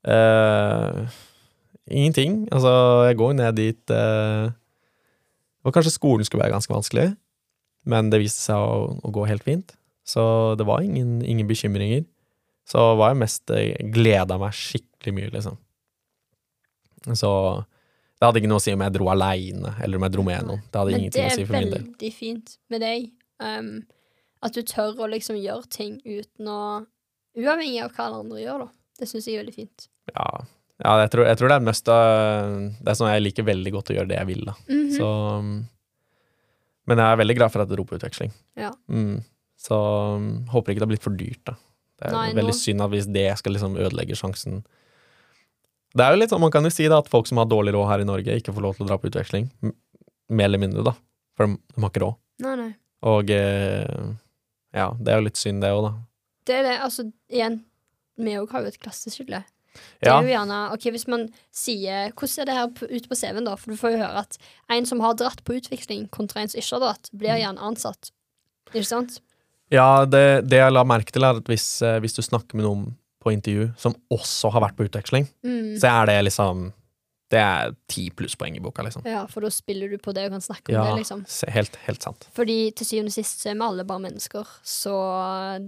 Uh, ingenting. Altså, jeg går ned dit uh, Og kanskje skolen skulle være ganske vanskelig, men det viste seg å, å gå helt fint. Så det var ingen, ingen bekymringer. Så var jeg mest eh, gleda meg skikkelig mye, liksom. Så Det hadde ikke noe å si om jeg dro aleine, eller om jeg dro med noen. Det hadde Men det ingenting å er si for min del. veldig fint med deg. Um, at du tør å liksom gjøre ting uten å Uavhengig av hva alle andre gjør, da. Det syns jeg er veldig fint. Ja, ja jeg, tror, jeg tror det er mest av Det er sånn jeg liker veldig godt å gjøre det jeg vil, da. Mhm. Så Men jeg er veldig glad for at det på utveksling. Ja. Mm. Så um, håper ikke det har blitt for dyrt, da. Det er Nei, veldig nå- synd at hvis det skal liksom ødelegge sjansen Det er jo litt sånn, Man kan jo si da at folk som har dårlig råd her i Norge, ikke får lov til å dra på utveksling. Mer eller mindre, da. For de, de har ikke råd. Og eh, ja, det er jo litt synd, det òg, da. Det er det, altså, igjen, vi òg har jo et klasseskille. Det Ja, er jo gjerne, ok, Hvis man sier Hvordan er det her ute på CV-en, da? For du får jo høre at en som har dratt på utveksling, kontra en som ikke har dratt, blir Mm. gjerne ansatt. Ikke sant? ja det, det jeg la merke til, er at hvis, eh, hvis du snakker med noen på intervju som også har vært på utveksling, Mm. så er det liksom Det er ti plusspoeng i boka, liksom. Ja, for da spiller du på det og kan snakke om Ja, det, liksom. helt, helt sant. Fordi til syvende og sist så er vi alle bare mennesker, så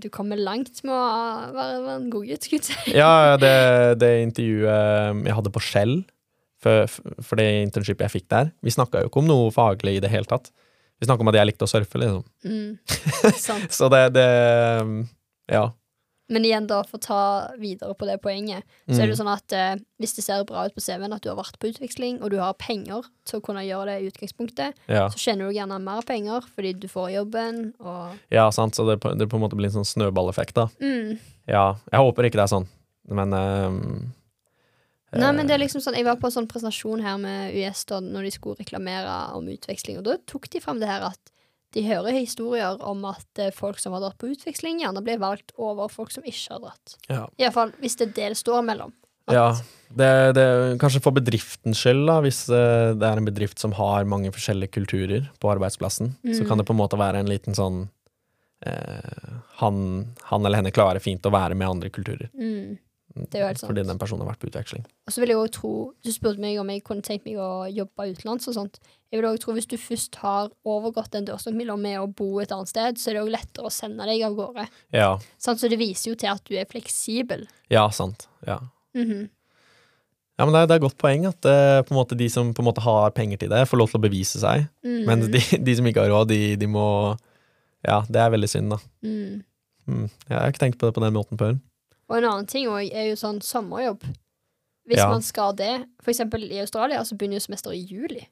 du kommer langt med å være, være en god gutt, skulle jeg si. Ja, det, det intervjuet jeg hadde på Shell, for, for det internshipet jeg fikk der Vi snakka jo ikke om noe faglig i det hele tatt. Vi snakka om at jeg likte å surfe, liksom. Mm. Sant. Så det, det Ja. Men igjen, da, for å ta videre på det poenget, så er det Mm. sånn at eh, hvis det ser bra ut på CV-en at du har vært på utveksling, og du har penger til å kunne gjøre det i utgangspunktet, ja. så tjener du gjerne mer penger fordi du får jobben, og ja, sant. Så det, det på en måte blir en sånn snøballeffekt, da. mm. Ja. Jeg håper ikke det er sånn, men ehm, Nei, men det eh, er liksom sånn Jeg var på en sånn presentasjon her med US da når de skulle reklamere om utveksling, og da tok de fram det her at de hører historier om at eh, folk som har dratt på utveksling, gjerne blir valgt over folk som ikke har dratt. ja. Iallfall hvis det er det det står mellom. At- Ja, det, det, kanskje for bedriftens skyld, da, hvis eh, det er en bedrift som har mange forskjellige kulturer på arbeidsplassen, så Mm. kan det på en måte være en liten sånn eh, han, han eller henne klarer fint å være med andre kulturer. Mm. Det er jo helt sant. Fordi den personen har vært på utveksling. Og så vil jeg også tro Du spurte meg om jeg kunne tenkt meg å jobbe utenlands og sånt. Jeg vil også tro Hvis du først har overgått den dørstokkmila med å bo et annet sted, så er det også lettere å sende deg av gårde. Ja, Sånn, Så det viser jo til at du er fleksibel. ja sant. Ja. Mhm. ja, men det er, det er et godt poeng at eh, måte de som på en måte har penger til det, får lov til å bevise seg. Mhm. Mens de, de som ikke har råd, de, de må Ja, det er veldig synd, da. Mm. Mm. Jeg har ikke tenkt på det på den måten før. Og en annen ting også er jo sånn sommerjobb. Hvis Ja. man skal det For eksempel i Australia så begynner jo semesteret i juli.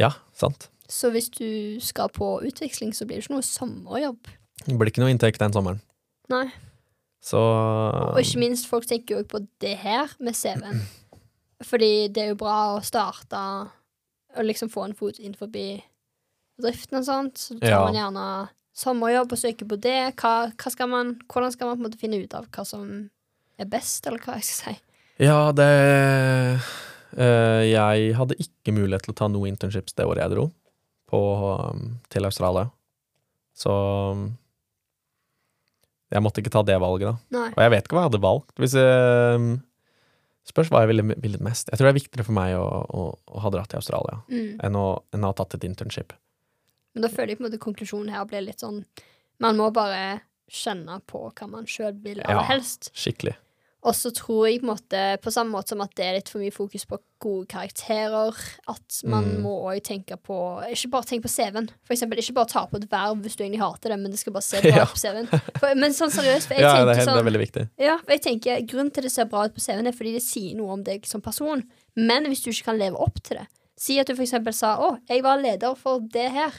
Ja, sant. Så hvis du skal på utveksling, så blir det ikke noe sommerjobb. Det blir ikke noe inntekt den sommeren. Nei. Så Og ikke minst, folk tenker jo også på det her med CV-en. Fordi det er jo bra å starte og liksom få en fot inn forbi bedriften og sånt. Så tar Ja. man gjerne sommerjobb og søker på det. Hva, hva skal man, hvordan skal man på en måte finne ut av hva som er best, eller hva jeg skal si? Ja, det øh, Jeg hadde ikke mulighet til å ta noe internships det året jeg dro på, um, til Australia. Så um, jeg måtte ikke ta det valget, da. Nei. Og jeg vet ikke hva jeg hadde valgt. Hvis jeg, spørs hva jeg ville ville mest. Jeg tror det er viktigere for meg å, å, å ha dratt til Australia Mm. enn å, enn å ha tatt et internship. Men da føler jeg på en måte konklusjonen her blir litt sånn Man må bare kjenne på hva man sjøl vil aller Ja. helst. Skikkelig. Og så tror jeg på måte På samme måte som at det er litt for mye fokus på gode karakterer, at man Mm. må òg tenke på Ikke bare tenk på CV-en. For eksempel, ikke bare ta på et verv hvis du egentlig hater det, men det skal bare se bra Ja. ut på CV-en. Men sånn seriøst, for jeg Ja, det tenker er, helt- sånn det er veldig viktig. ja, for jeg tenker Grunnen til det ser bra ut på CV-en, er fordi det sier noe om deg som person. Men hvis du ikke kan leve opp til det Si at du for eksempel sa 'Å, jeg var leder for det her',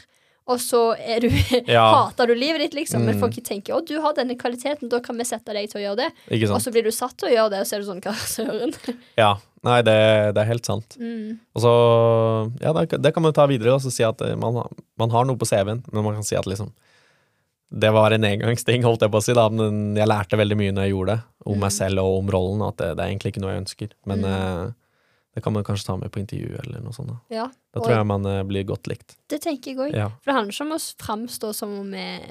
og så du Ja. hater du livet ditt, liksom. Men Mm. folk tenker 'Å, du har denne kvaliteten, da kan vi sette deg til å gjøre det'. Og så blir du satt til å gjøre det, og så er du sånn Hva søren? Ja. Nei, det, det er helt sant. Mm. Og så, ja, det, det kan man ta videre og si at eh, man, man har noe på CV-en, men man kan si at liksom Det var en engangsting, holdt jeg på å si, da, men jeg lærte veldig mye når jeg gjorde det, om meg Mm. selv og om rollen, at det, det er egentlig ikke noe jeg ønsker. Men Mm. eh, det kan man kanskje ta med på intervju eller noe sånt. Da, Ja, da tror jeg man eh, blir godt likt. det tenker jeg òg. Ja, For det handler ikke om å framstå som om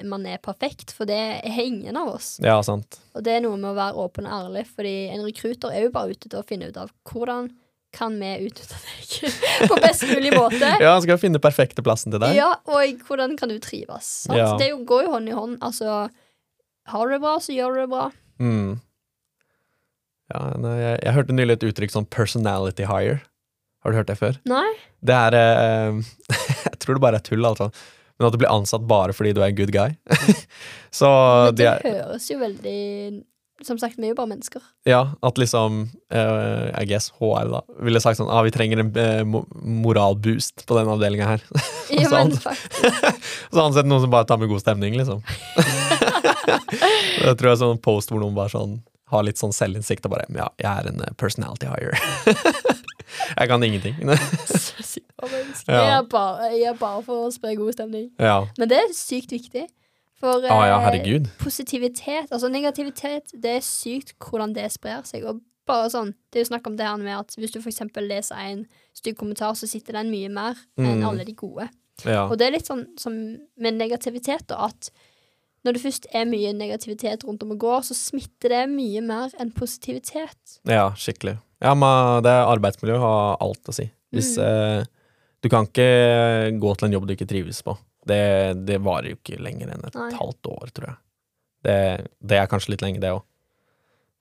man er perfekt, for det er ingen av oss. ja sant. Og det er noe med å være åpen og ærlig, fordi en rekruter er jo bare ute til å finne ut av hvordan kan vi utnytte deg på best mulig måte. Ja, Han skal finne perfekte plassen til deg? Ja, og hvordan kan du trives? Ja. Det går jo hånd i hånd. Altså, har du det bra, så gjør du det bra. Mm. Ja, nei, jeg, jeg hørte nylig et uttrykk som 'personality hire'. Har du hørt det før? Nei? Det er eh, Jeg tror det bare er tull, altså. Men at du blir ansatt bare fordi du er en good guy. så Men de det er høres jo veldig Som sagt, vi er jo bare mennesker. Ja, at liksom eh, I guess HR da ville sagt sånn ah, vi trenger en eh, mo moralboost på den avdelinga her. Ja, men faktisk. Så ansett noen som bare tar med god stemning, liksom. det tror jeg er sånn post hvor noen bare sånn har litt sånn selvinnsikt og bare Ja, jeg er en eh, personality hire. jeg kan ingenting. Jeg, er bare, jeg er bare for å spre god stemning. ja. Men det er sykt viktig. For Ah, ja, eh, positivitet, altså negativitet, det er sykt hvordan det sprer seg. Og bare sånn, Det er jo snakk om det her med at hvis du eksempel leser en stygg kommentar, så sitter den mye mer enn Mm. alle de gode. Ja. Og det er litt sånn som med negativitet, da, at når det først er mye negativitet rundt om og går, så smitter det mye mer enn positivitet. ja, skikkelig. Ja, men det arbeidsmiljø har alt å si. Hvis Mm. eh, Du kan ikke gå til en jobb du ikke trives på. Det, det varer jo ikke lenger enn et Nei. halvt år, tror jeg. Det, det er kanskje litt lenge, det òg.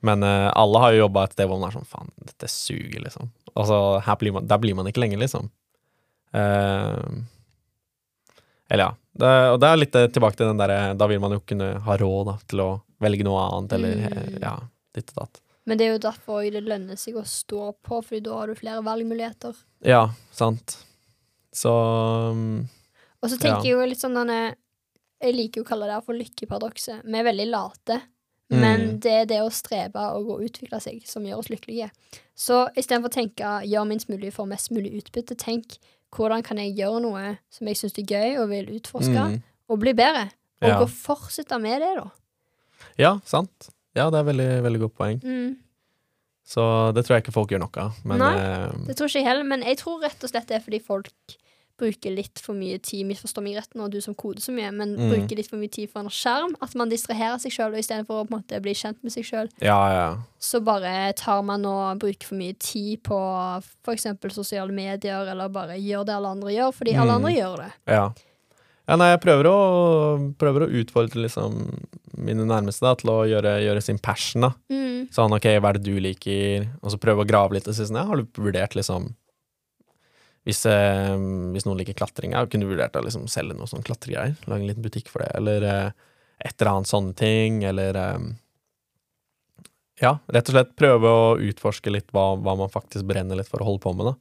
Men eh, alle har jo jobba et sted hvor man er sånn faen, dette suger, liksom. Altså, blir man, der blir man ikke lenge, liksom. Eh, eller ja. Det, og det er litt eh, tilbake til den derre Da vil man jo kunne ha råd da, til å velge noe annet, eller eh, Mm. ja, ditt og datt. Men det er jo derfor det lønner seg å stå på, Fordi da har du flere valgmuligheter. Ja, sant. Så um, Og så tenker Ja. jeg jo litt sånn denne Jeg liker jo å kalle det for lykkeparadokset. Vi er veldig late, men Mm. det er det å strebe og å utvikle seg som gjør oss lykkelige. Så istedenfor å tenke gjør minst mulig for mest mulig utbytte, tenk hvordan kan jeg gjøre noe som jeg syns er gøy og vil utforske, mm, og bli bedre? Og Ja. gå fortsette med det, da. Ja, sant. Ja, det er veldig, veldig godt poeng. Mm. Så det tror jeg ikke folk gjør nok av. Men Nei, eh, Det tror ikke jeg heller, men jeg tror rett og slett det er fordi folk bruker litt for mye tid, misforstå meg rett nå, du som koder så mye, men Mm. bruker litt for mye tid for en skjerm. At man distraherer seg sjøl, og istedenfor å på en måte bli kjent med seg sjøl, ja, ja. så bare tar man og bruker for mye tid på f.eks. sosiale medier, eller bare gjør det alle andre gjør, fordi alle Mm. andre gjør det. Ja. ja, nei, jeg prøver å, prøver å utfordre liksom mine nærmeste da, til å gjøre, gjøre sin passion. da. Mm. Sånn, ok, hva er det du liker? Og så prøve å grave litt og si sånn, ja, har du vurdert liksom hvis, eh, hvis noen liker klatring, kunne du vurdert å liksom selge noe sånn klatregreier? Lage en liten butikk for det, eller eh, et eller annet sånne ting, eller eh, Ja, rett og slett prøve å utforske litt hva, hva man faktisk brenner litt for å holde på med, da.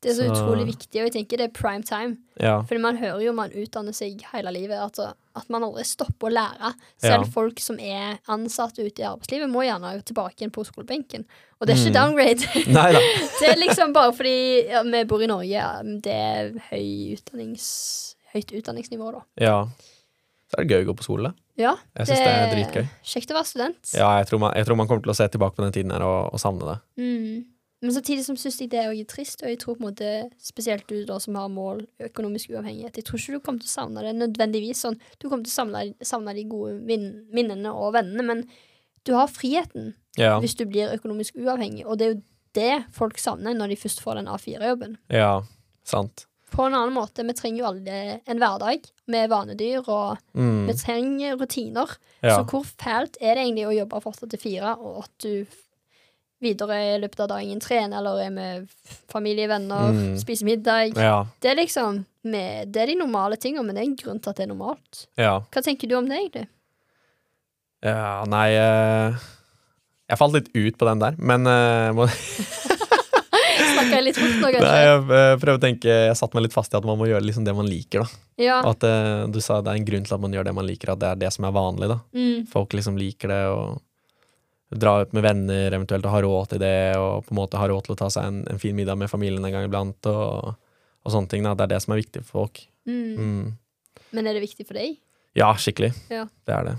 Det er så, Så- utrolig viktig, og jeg tenker det er prime time. Ja, Fordi man hører jo man utdanner seg hele livet, altså, at man aldri stopper å lære. Selv Ja. folk som er ansatte ute i arbeidslivet, må gjerne tilbake igjen på skolebenken. Og det er ikke Mm. downgrade. Det er liksom bare fordi ja, vi bor i Norge, det er høy utdannings, høyt utdanningsnivå, da. Ja. Så er det gøy å gå på skole. Ja, Jeg syns det er dritgøy. Kjekt å være student. Ja, jeg tror, man, jeg tror man kommer til å se tilbake på den tiden her og, og savne det. Mm. Men samtidig som syns jeg det er trist, og jeg tror på en måte spesielt du da som har mål økonomisk uavhengighet, jeg tror ikke du kommer til å savne det nødvendigvis sånn. Du kommer til å savne, savne de gode min minnene og vennene, men du har friheten Ja. hvis du blir økonomisk uavhengig, og det er jo det folk savner når de først får den A4-jobben. ja, sant. På en annen måte, vi trenger jo alle en hverdag med vanedyr, og Mm. vi trenger rutiner. Ja. Så hvor fælt er det egentlig å jobbe fra åtte til fire, og at du videre i løpet av dagen Trene eller er med familie, venner, Mm. spiser middag? ja. Det er liksom med, Det er de normale tingene, men det er en grunn til at det er normalt. Ja. Hva tenker du om det, egentlig? ja nei eh, Jeg falt litt ut på den der, men uh, må, Snakker jeg litt fort nå, Nei, jeg eh, prøver å tenke Jeg satte meg litt fast i at man må gjøre liksom det man liker. da Ja. At uh, Du sa det er en grunn til at man gjør det man liker, at det er det som er vanlig. da Mm. Folk liksom liker det og dra ut med venner, eventuelt og ha råd til det, og på en måte ha råd til å ta seg en, en fin middag med familien en gang iblant, og, og sånne ting. da Det er det som er viktig for folk. Mm. Mm. Men er det viktig for deg? Ja, skikkelig. Ja. Det er det.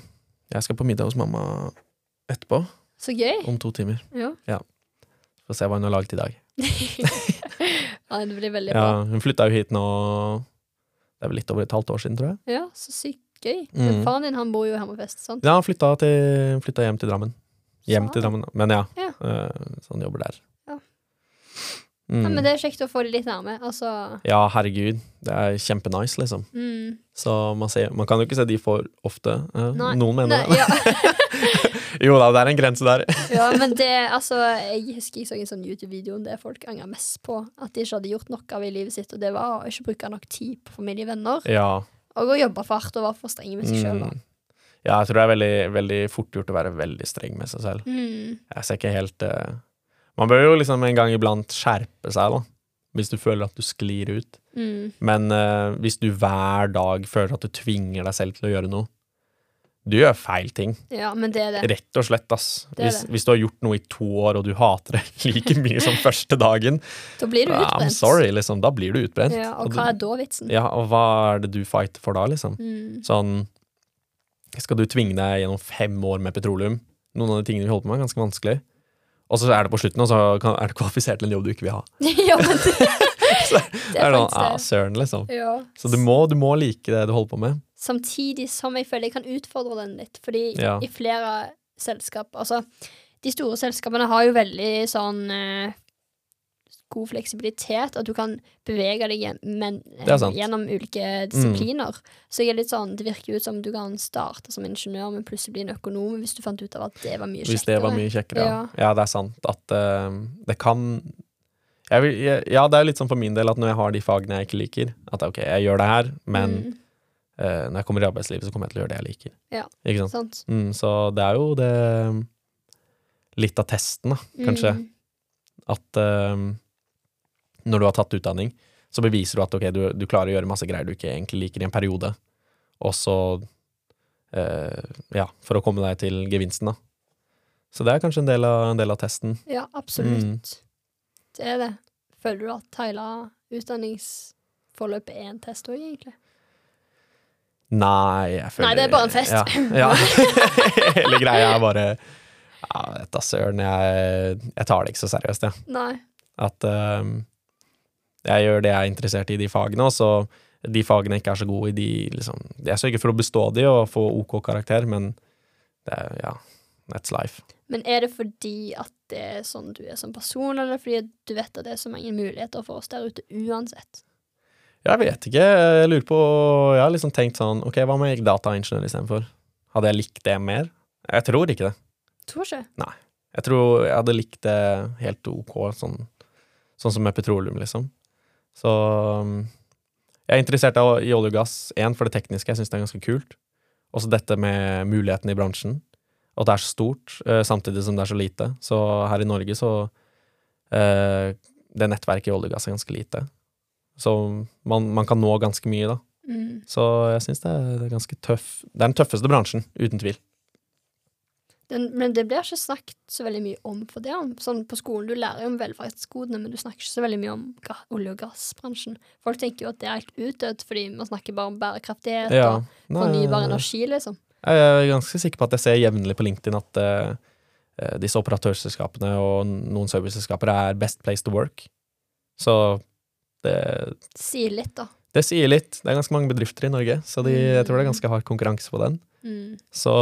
Jeg skal på middag hos mamma etterpå, Så gøy. om to timer. Ja. Får se hva hun har laget i dag. ja, det blir veldig Ja, bra. hun flytta jo hit nå Det er vel litt over et halvt år siden, tror jeg. Ja, så sykt gøy. Mm. Faren din han bor jo i Hammerfest, sant? Ja, han flytta, til, flytta hjem til Drammen. Hjem til. Drammen, men ja. Ja. eh, så han jobber der. Ja. Mm. Ja, men det er kjekt å få det litt nærme. Altså Ja, herregud. Det er kjempenice, liksom. mm. Så man, ser, man kan jo ikke se de for ofte. Ja, noen mener Nei, det. ja. Jo da, det er en grense der. ja, men det Altså, jeg husker jeg så en sånn YouTube-video det folk angrer mest på. At de ikke hadde gjort noe av i livet sitt, og det var å ikke bruke nok tid på familie og venner. Ja. Og å jobbe for hardt og være for streng med seg sjøl. Mm. Ja, jeg tror det er veldig, veldig fort gjort å være veldig streng med seg selv. Mm. Jeg ser ikke helt uh, Man bør jo liksom en gang iblant skjerpe seg, da. Hvis du føler at du sklir ut. Mm. Men uh, hvis du hver dag føler at du tvinger deg selv til å gjøre noe Du gjør feil ting. Ja, men det er det. Rett og slett, ass. Hvis, hvis du har gjort noe i to år, og du hater det like mye som første dagen, Da blir du utbrent. I'm sorry, liksom. Da blir du utbrent. Ja, og Og hva er da vitsen? Ja, og hva er det du fighter for da, liksom? Mm. Sånn Skal du tvinge deg gjennom fem år med petroleum? Noen av de tingene vi holder på med, er ganske vanskelig. Og så er det på slutten, og så er du kvalifisert til en jobb du ikke vil ha. ja, men det, så Det er sånn, ah, det. søren, liksom. Ja. Så du må, du må like det du holder på med. Samtidig som jeg føler jeg kan utfordre den litt, fordi Ja. i flere selskap Altså, de store selskapene har jo veldig sånn eh, god fleksibilitet, at du kan bevege deg men. Mm. gjennom ulike disipliner. Så jeg er litt sånn, det virker ut som du kan starte som ingeniør, men plutselig bli en økonom hvis du fant ut av at det var mye Hvis kjekkere. det var mye kjekkere, ja. Ja. Ja, det er sant at uh, det kan vil, Ja, det er litt sånn for min del at når jeg har de fagene jeg ikke liker, at ok, jeg gjør det her, men mm, eh, når jeg kommer i arbeidslivet, så kommer jeg til å gjøre det jeg liker. Ja. Ikke sant? sant? Mm, så det er jo det Litt av testen, da, kanskje. Mm, At eh, når du har tatt utdanning, så beviser du at okay, du, du klarer å gjøre masse greier du ikke egentlig liker i en periode. Og så eh, Ja, for å komme deg til gevinsten, da. Så det er kanskje en del av, en del av testen. ja, absolutt. Mm. Det er det. Føler du at hele utdanningsforløpet er en test òg, egentlig? Nei, jeg føler Nei, det er bare en fest. Ja. ja. Hele greia er bare Ja, da søren, jeg, jeg tar det ikke så seriøst, jeg. Nei. At ehm, jeg gjør det jeg er interessert i i de fagene, og så de fagene jeg ikke er så gode i, de liksom Jeg sørger for å bestå de og få OK karakter, men det er ja, that's life. Men er det fordi at det er sånn du er som person, eller fordi du vet at det er så mange muligheter for oss der ute uansett? Jeg vet ikke. Jeg lurer på Jeg har liksom tenkt sånn Ok, hva om jeg gikk dataingeniør istedenfor? Hadde jeg likt det mer? Jeg tror ikke det. Tror ikke. Nei. Jeg tror jeg hadde likt det helt OK, sånn, sånn som med petroleum, liksom. Så um, jeg er interessert i olje og gass. Én, for det tekniske, jeg syns det er ganske kult. Og så dette med mulighetene i bransjen. Og at det er så stort, eh, samtidig som det er så lite. Så her i Norge så eh, Det nettverket i olje og gass er ganske lite. Så man, man kan nå ganske mye, da. Mm. Så jeg syns det, det er ganske tøff Det er den tøffeste bransjen, uten tvil. Den, men det blir ikke snakket så veldig mye om for det. Sånn på skolen, Du lærer jo om velferdsgodene, men du snakker ikke så veldig mye om olje- og gassbransjen. Folk tenker jo at det er helt utdødd, fordi man snakker bare om bærekraftighet Ja. og fornybar energi, liksom. Jeg er ganske sikker på at jeg ser jevnlig på LinkedIn at eh, eh, disse operatørselskapene og noen serviceselskaper er best place to work. Så det, Sier litt, da. det sier litt. Det er ganske mange bedrifter i Norge, så de, jeg tror det er ganske hard konkurranse på den. Mm. Så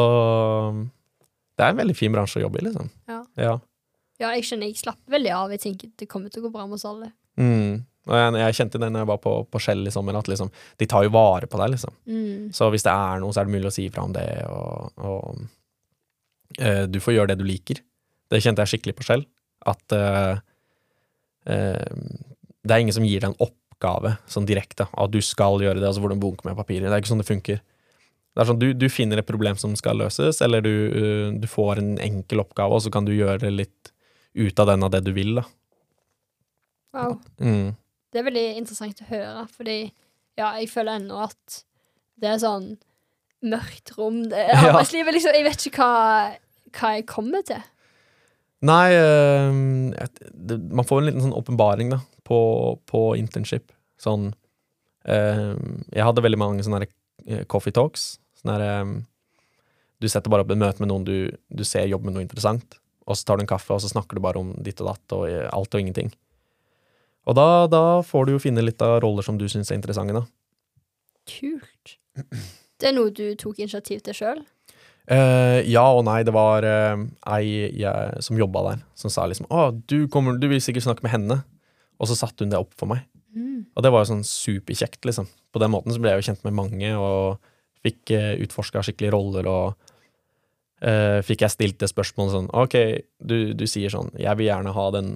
det er en veldig fin bransje å jobbe i, liksom. Ja. Ja. Ja, jeg skjønner. jeg slapper veldig av. Jeg tenker det kommer til å gå bra med oss alle. Mm. Og jeg, jeg kjente det når jeg var på, på Shell sommer, at liksom, de tar jo vare på deg, liksom. Mm. Så hvis det er noe, så er det mulig å si ifra om det, og, og uh, du får gjøre det du liker. Det kjente jeg skikkelig på selv. At uh, uh, det er ingen som gir deg en oppgave sånn direkte. At du skal gjøre det, altså hvordan bunke med papirer. Det er ikke sånn det funker. Det er sånn, du, du finner et problem som skal løses, eller du, eh, du får en enkel oppgave, og så kan du gjøre litt ut av den av det du vil, da. Wow. Mm. Det er veldig interessant å høre, fordi ja, jeg føler ennå at det er sånn mørkt rom. Det er Ja. arbeidslivet, liksom. Jeg vet ikke hva, hva jeg kommer til. Nei, øh, et- det, man får en liten sånn åpenbaring da, på, på internship. Sånn øh, Jeg hadde veldig mange sånne eh, coffee talks. Sånne her, eh, du setter bare opp et møte med noen du, du ser jobber med noe interessant, og så tar du en kaffe, og så snakker du bare om ditt og datt og eh, alt og ingenting. Og da, da får du jo finne litt av roller som du syns er interessante, da. Kult. Det er noe du tok initiativ til sjøl? Uh, ja og nei. Det var uh, ei jeg, som jobba der, som sa liksom Å, du, kommer, du vil sikkert snakke med henne. Og så satte hun det opp for meg. Mm. Og det var jo sånn superkjekt, liksom. På den måten så ble jeg jo kjent med mange, og fikk uh, utforska skikkelig roller, og eh, fikk jeg stilt det spørsmålet sånn Ok, du, du sier sånn Jeg vil gjerne ha den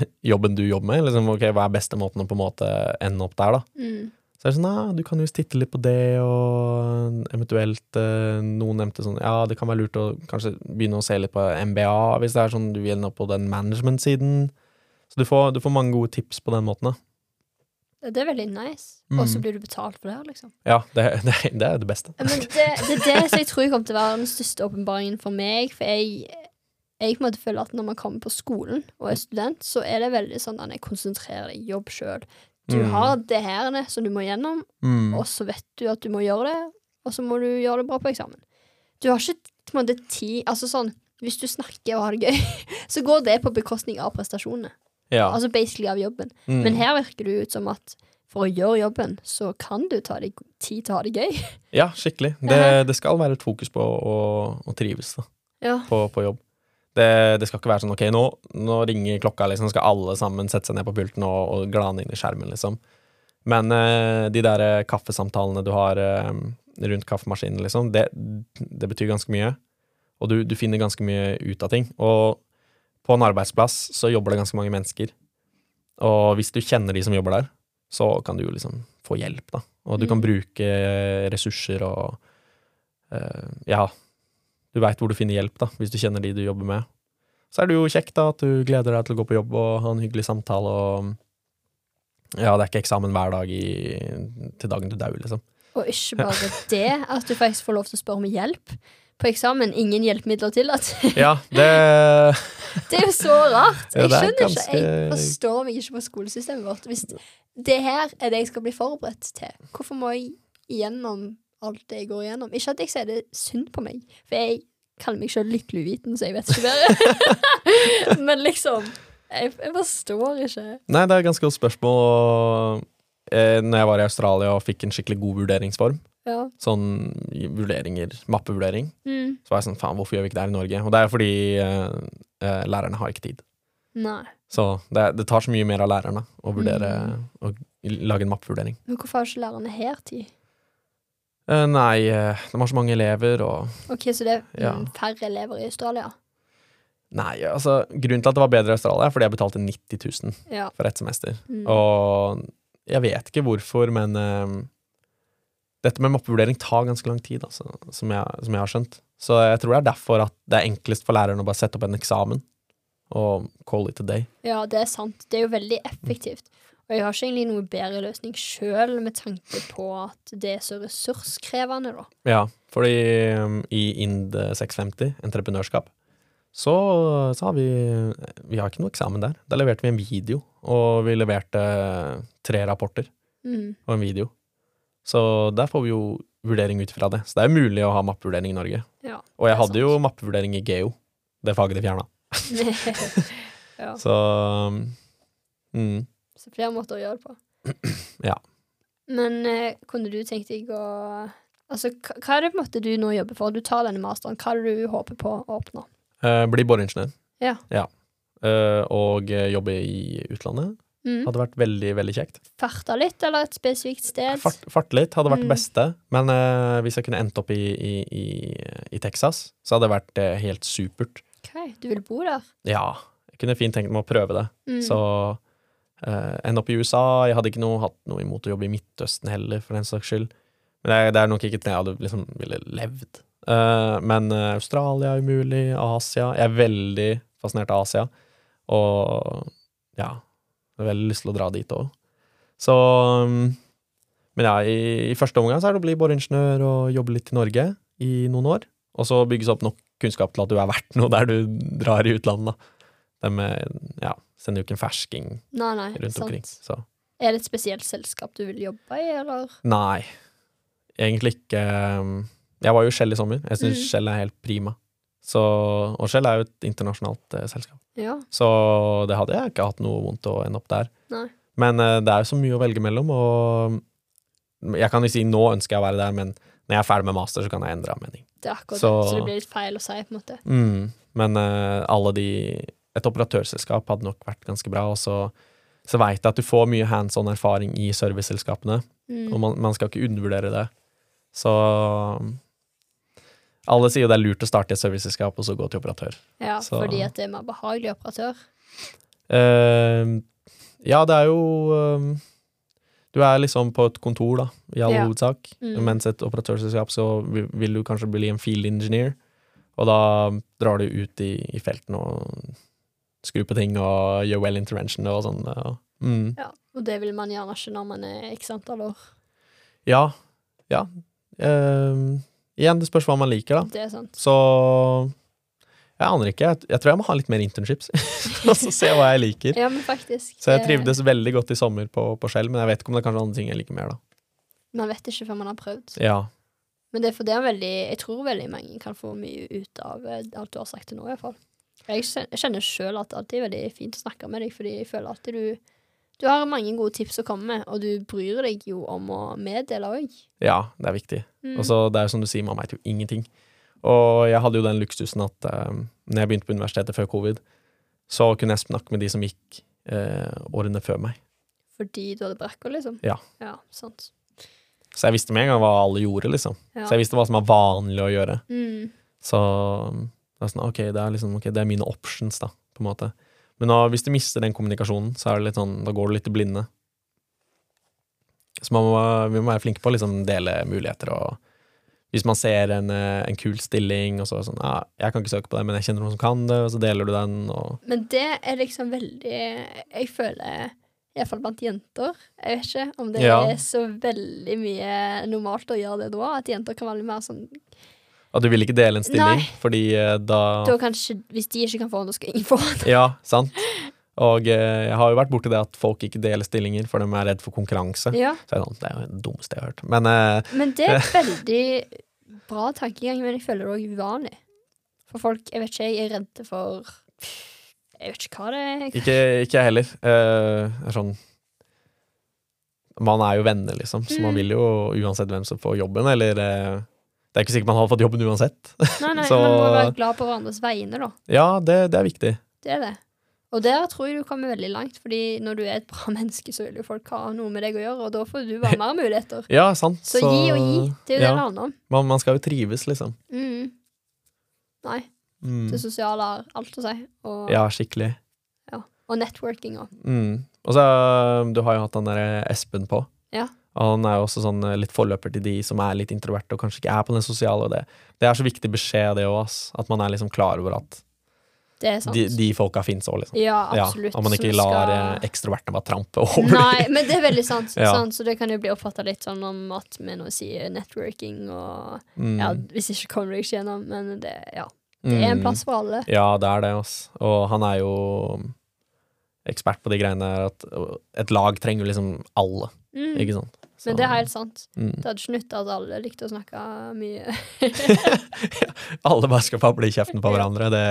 jobben du jobber med. Liksom, ok, Hva er beste måten å på en måte ende opp der, da? Mm. Så er det sånn, ja, du kan jo titte litt på det, og eventuelt eh, Noen nevnte sånn, ja, det kan være lurt å kanskje begynne å se litt på MBA, hvis det er sånn du vil ende opp på den management-siden. Så du får, du får mange gode tips på den måten, da. Det er veldig nice. Mm. Og så blir du betalt for det her, liksom. Ja, det, det, det er det beste. Men det, det er det som jeg tror kommer til å være den største åpenbaringen for meg. For jeg, jeg på en måte føler at når man kommer på skolen og er student, så er det veldig sånn at jeg konsentrerer deg, jobb sjøl. Du Mm. har det her som du må gjennom, Mm. og så vet du at du må gjøre det, og så må du gjøre det bra på eksamen. Du har ikke på en måte tid Altså sånn, hvis du snakker og har det gøy, så går det på bekostning av prestasjonene. Ja. Altså basically av jobben. Mm. Men her virker det ut som at for å gjøre jobben, så kan du ta deg tid til å ha det gøy. Ja, skikkelig. Det, det skal være et fokus på å, å trives da, Ja. på, på jobb. Det, det skal ikke være sånn ok, nå, nå ringer klokka, liksom, skal alle sammen sette seg ned på pulten og, og glane inn i skjermen, liksom. Men eh, de der eh, kaffesamtalene du har eh, rundt kaffemaskinen, liksom, det, det betyr ganske mye. Og du, du finner ganske mye ut av ting. Og på en arbeidsplass så jobber det ganske mange mennesker. Og hvis du kjenner de som jobber der, så kan du jo liksom få hjelp, da. Og du kan Mm. bruke ressurser og uh, Ja, du veit hvor du finner hjelp, da, hvis du kjenner de du jobber med. Så er det jo kjekt da at du gleder deg til å gå på jobb og ha en hyggelig samtale og Ja, det er ikke eksamen hver dag i, til dagen du dauer, liksom. Og ikke bare det, at du faktisk får lov til å spørre om hjelp. På eksamen ingen hjelpemidler tillatt. Ja, det Det er jo så rart. Jeg er skjønner ikke, jeg forstår meg ikke på skolesystemet vårt. Hvis det her er det jeg skal bli forberedt til, hvorfor må jeg igjennom alt det jeg går igjennom? Ikke at jeg sier det er synd på meg, for jeg kaller meg selv lykkelig uviten, så jeg vet ikke bedre. Men liksom, jeg, jeg forstår ikke. Nei, det er et ganske godt spørsmål. Og, eh, når jeg var i Australia og fikk en skikkelig god vurderingsform, Ja. sånn vurderinger, mappevurdering, Mm. så var jeg sånn faen, hvorfor gjør vi ikke det her i Norge? Og det er fordi eh, eh, lærerne har ikke tid. Nei. Så det, det tar så mye mer av lærerne å vurdere Mm. og lage en mappevurdering. Men hvorfor har ikke lærerne her tid? Eh, nei, eh, de har så mange elever og Ok, så det er Ja. mm, færre elever i Australia? Nei, altså, grunnen til at det var bedre i Australia, er fordi jeg betalte 90 000 Ja. for ett semester. Mm. Og jeg vet ikke hvorfor, men eh, dette med mappevurdering tar ganske lang tid, altså, som, jeg, som jeg har skjønt. Så jeg tror det er derfor at det er enklest for læreren å bare sette opp en eksamen og call it a day. Ja, det er sant. Det er jo veldig effektivt. Og jeg har ikke egentlig noe bedre løsning sjøl, med tanke på at det er så ressurskrevende, da. Ja, fordi um, i Ind 650, entreprenørskap, så, så har vi Vi har ikke noe eksamen der. Da leverte vi en video, og vi leverte tre rapporter Mm. og en video. Så der får vi jo vurdering ut fra det. Så det er jo mulig å ha mappevurdering i Norge. Ja, Og jeg hadde sant. jo mappevurdering i geo, det faget de fjerna. ja. Så mm, Så flere måter å gjøre det på. Ja. Men eh, kunne du tenkt deg å Altså, hva er det på en måte du nå jobber for? Du tar denne masteren. Hva er det du håper på å oppnå? eh, bli boreingeniør. Ja. Eh, og jobbe i utlandet Mm. hadde vært veldig, veldig kjekt. Farta litt, eller et spesifikt sted? Fart, fart litt hadde vært det Mm. beste, men eh, hvis jeg kunne endt opp i, i, i, i Texas, så hadde det vært eh, helt supert. Ok, Du vil bo der? Ja, jeg kunne fint tenkt meg å prøve det. Mm. Så eh, ende opp i USA. Jeg hadde ikke noe, hatt noe imot å jobbe i Midtøsten heller, for den saks skyld. Men det, det er nok ikke det jeg hadde liksom ville levd. Eh, men eh, Australia er umulig, Asia Jeg er veldig fascinert av Asia. Og ja, har veldig lyst til å dra dit òg. Så um, Men ja, i, i første omgang så er det å bli boreingeniør og jobbe litt i Norge i noen år. Og så bygges opp nok kunnskap til at du er verdt noe der du drar i utlandet. da. De eh, ja, sender jo ikke en fersking Nei, nei, rundt sant. omkring. Så Er det et spesielt selskap du vil jobbe i, eller? nei, egentlig ikke. um, Jeg var jo Shell i sommer. Jeg syns Mm. Shell er helt prima. Så, og Shell er jo et internasjonalt eh, selskap. Ja. Så det hadde jeg ikke hatt noe vondt å ende opp der. Nei. Men eh, det er jo så mye å velge mellom, og jeg kan jo si nå ønsker jeg å være der, men når jeg er ferdig med master, så kan jeg endre mening. Det er akkurat Så- det. Så det blir litt feil å si, på en måte. Mm. Men eh, alle de Et operatørselskap hadde nok vært ganske bra, og så så veit jeg at du får mye hands on erfaring i serviceselskapene, Mm. og man, man skal ikke undervurdere det. Så alle sier jo det er lurt å starte i et serviceselskap og så gå til operatør. Ja, Så- fordi at det er mer behagelig operatør. Uh, ja, det er jo eh, Du er liksom på et kontor, da, i all Ja. hovedsak. Mm. Mens et operatørselskap så vil, du kanskje bli en field engineer, og da drar du ut i, i felten og skrur på ting og gjør well intervention og sånn. Ja. Mm. Ja, og det vil man gjerne ikke når man er x antall år. ja. ja. Eh, igjen, det spørs hva man liker, da. Det er sant. Så jeg aner ikke. Jeg, jeg tror jeg må ha litt mer internships, og så se hva jeg liker. Ja, men faktisk. Så jeg eh, trivdes veldig godt i sommer på, på Skjell, men jeg vet ikke om det er kanskje andre ting jeg liker mer, da. Man vet ikke før man har prøvd. Ja. Men det er for det er veldig Jeg tror veldig mange kan få mye ut av eh, alt du har sagt til nå, iallfall. hvert fall. jeg kjenner sjøl at det alltid er veldig fint å snakke med deg, fordi jeg føler alltid du Du har mange gode tips å komme med, og du bryr deg jo om å meddele òg. ja, det er viktig. Mm. Så det er som du sier, man veit jo ingenting. Og jeg hadde jo den luksusen at um, når jeg begynte på universitetet før covid, så kunne jeg snakke med de som gikk uh, årene før meg. Fordi du hadde brekker, liksom? Ja. Ja, sant. Så jeg visste med en gang hva alle gjorde, liksom. Ja. Så jeg visste hva som var vanlig å gjøre. Mm. Så um, det er sånn, ok, det er liksom, ok, det er mine options, da, på en måte. Men da, hvis du mister den kommunikasjonen, så er det litt sånn, da går du litt i blinde. Så man må, vi må være flinke på å liksom dele muligheter, og hvis man ser en, eh, en kul stilling, og så er det sånn, ja, jeg kan ikke søke på det, men jeg kjenner noen som kan det, og så deler du den, og Men det er liksom veldig Jeg føler Iallfall blant jenter. Jeg vet ikke om det Ja. er så veldig mye normalt å gjøre det da. At jenter kan være litt mer sånn at du vil ikke dele en stilling, Nei. fordi eh, da Da kanskje Hvis de ikke kan få den, da skal ingen få den. Ja, sant. Og eh, jeg har jo vært borti det at folk ikke deler stillinger, for de er redd for konkurranse. Ja. Så er det, sånn, det er jo det dummeste jeg har hørt. Men eh, Men det er veldig bra tankegang, men jeg føler det òg uvanlig. For folk Jeg vet ikke, jeg er redde for Jeg vet ikke hva det er. Ikke, ikke jeg heller. Eh, det er sånn Man er jo venner, liksom, så man Mm. vil jo uansett hvem som får jobben, eller eh, Det er ikke sikkert man hadde fått jobben uansett. Nei, nei, Så- Man må være glad på hverandres vegne, da. ja, det, det er viktig. Det er det. Og der tror jeg du kommer veldig langt, Fordi når du er et bra menneske, så vil jo folk ha noe med deg å gjøre, og da får du bare mer muligheter. Ja, sant. Så, gi og gi. Det er jo ja. det det handler om. Man, man skal jo trives, liksom. Mm. Nei, Mm. det sosiale har alt å si. Og, Ja, skikkelig. ja. og networking òg. Mm. Og så Du har jo hatt han der Espen på. Ja. Og han er jo også sånn eh, litt forløper til de som er litt introverte og kanskje ikke er på den sosiale. Og det, det er så viktig beskjed, det òg, at man er liksom klar over at Det sant. de, de folka fins òg, liksom. ja, Ja, absolutt. At man ikke lar skal- eh, ekstroverte bare trampe over Nei, men det er veldig sant. Ja. sant. Så det kan jo bli oppfatta litt sånn om at vi nå sier networking og Mm. Ja, hvis ikke kommer du ikke gjennom, men det, ja. det er en Mm. plass for alle. Ja, det er det, altså. Og han er jo ekspert på de greiene der at et lag trenger liksom alle, Mm. ikke sant? Men det er helt sant. mm. Det hadde ikke nytta at alle likte å snakke mye. Alle bare skal fable i kjeften på hverandre. Det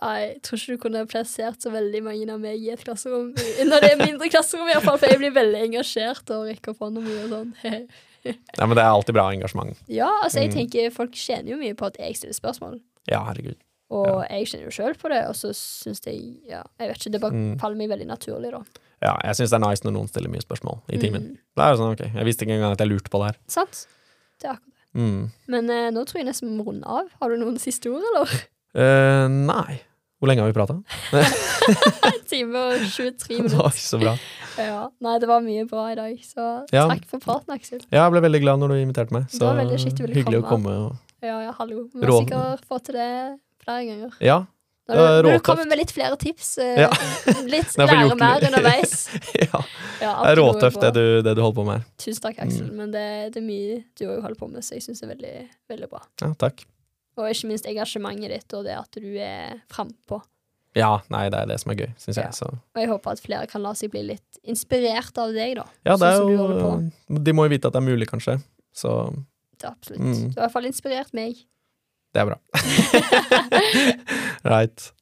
Jeg tror ikke du kunne plassert så veldig mange av meg i et klasserom. Når det er mindre klasserom, i hvert fall, for jeg blir veldig engasjert og rekker opp hånda mye og sånn. Nei, men det er alltid bra engasjement. Ja, altså, jeg Mm. tenker folk tjener jo mye på at jeg stiller spørsmål. Ja, herregud. Og jeg kjenner jo sjøl på det, og så syns jeg Ja, jeg vet ikke, det bare Mm. faller meg veldig naturlig, da. Ja, jeg syns det er nice når noen stiller mye spørsmål i timen. Mm. Det er jo sånn, ok, Jeg visste ikke engang at jeg lurte på det her. Sant? Det er akkurat det. Mm. Men eh, nå tror jeg nesten vi må runde av. Har du noen siste ord, eller? Uh, nei. Hvor lenge har vi prata? En time og 23 minutter. Så bra. Ja. Nei, det var mye bra i dag, så Ja. takk for praten, Aksel. Ja, jeg ble veldig glad når du inviterte meg. Det var veldig skitt, du ville hyggelig å komme. komme. Og... Ja, ja, hallo. Vi må Rå- sikkert få til det flere ganger. Ja. Når du, når du kommer med litt flere tips, eh, Ja. litt lære mer underveis. ja. Ja, Det er råtøft, det du, det du holder på med her. Tusen takk, Aksel. Men det, det er mye du òg holder på med, så jeg syns det er veldig, veldig bra. Ja, takk. Og ikke minst engasjementet ditt, og det at du er frampå. Ja, nei, det er det som er gøy, syns Ja. jeg. Så. Og jeg håper at flere kan la seg bli litt inspirert av deg, da. Ja, det sånn er jo. De må jo vite at det er mulig, kanskje. Så Det absolutt. Mm. Du har i hvert fall inspirert meg. Det er bra. right.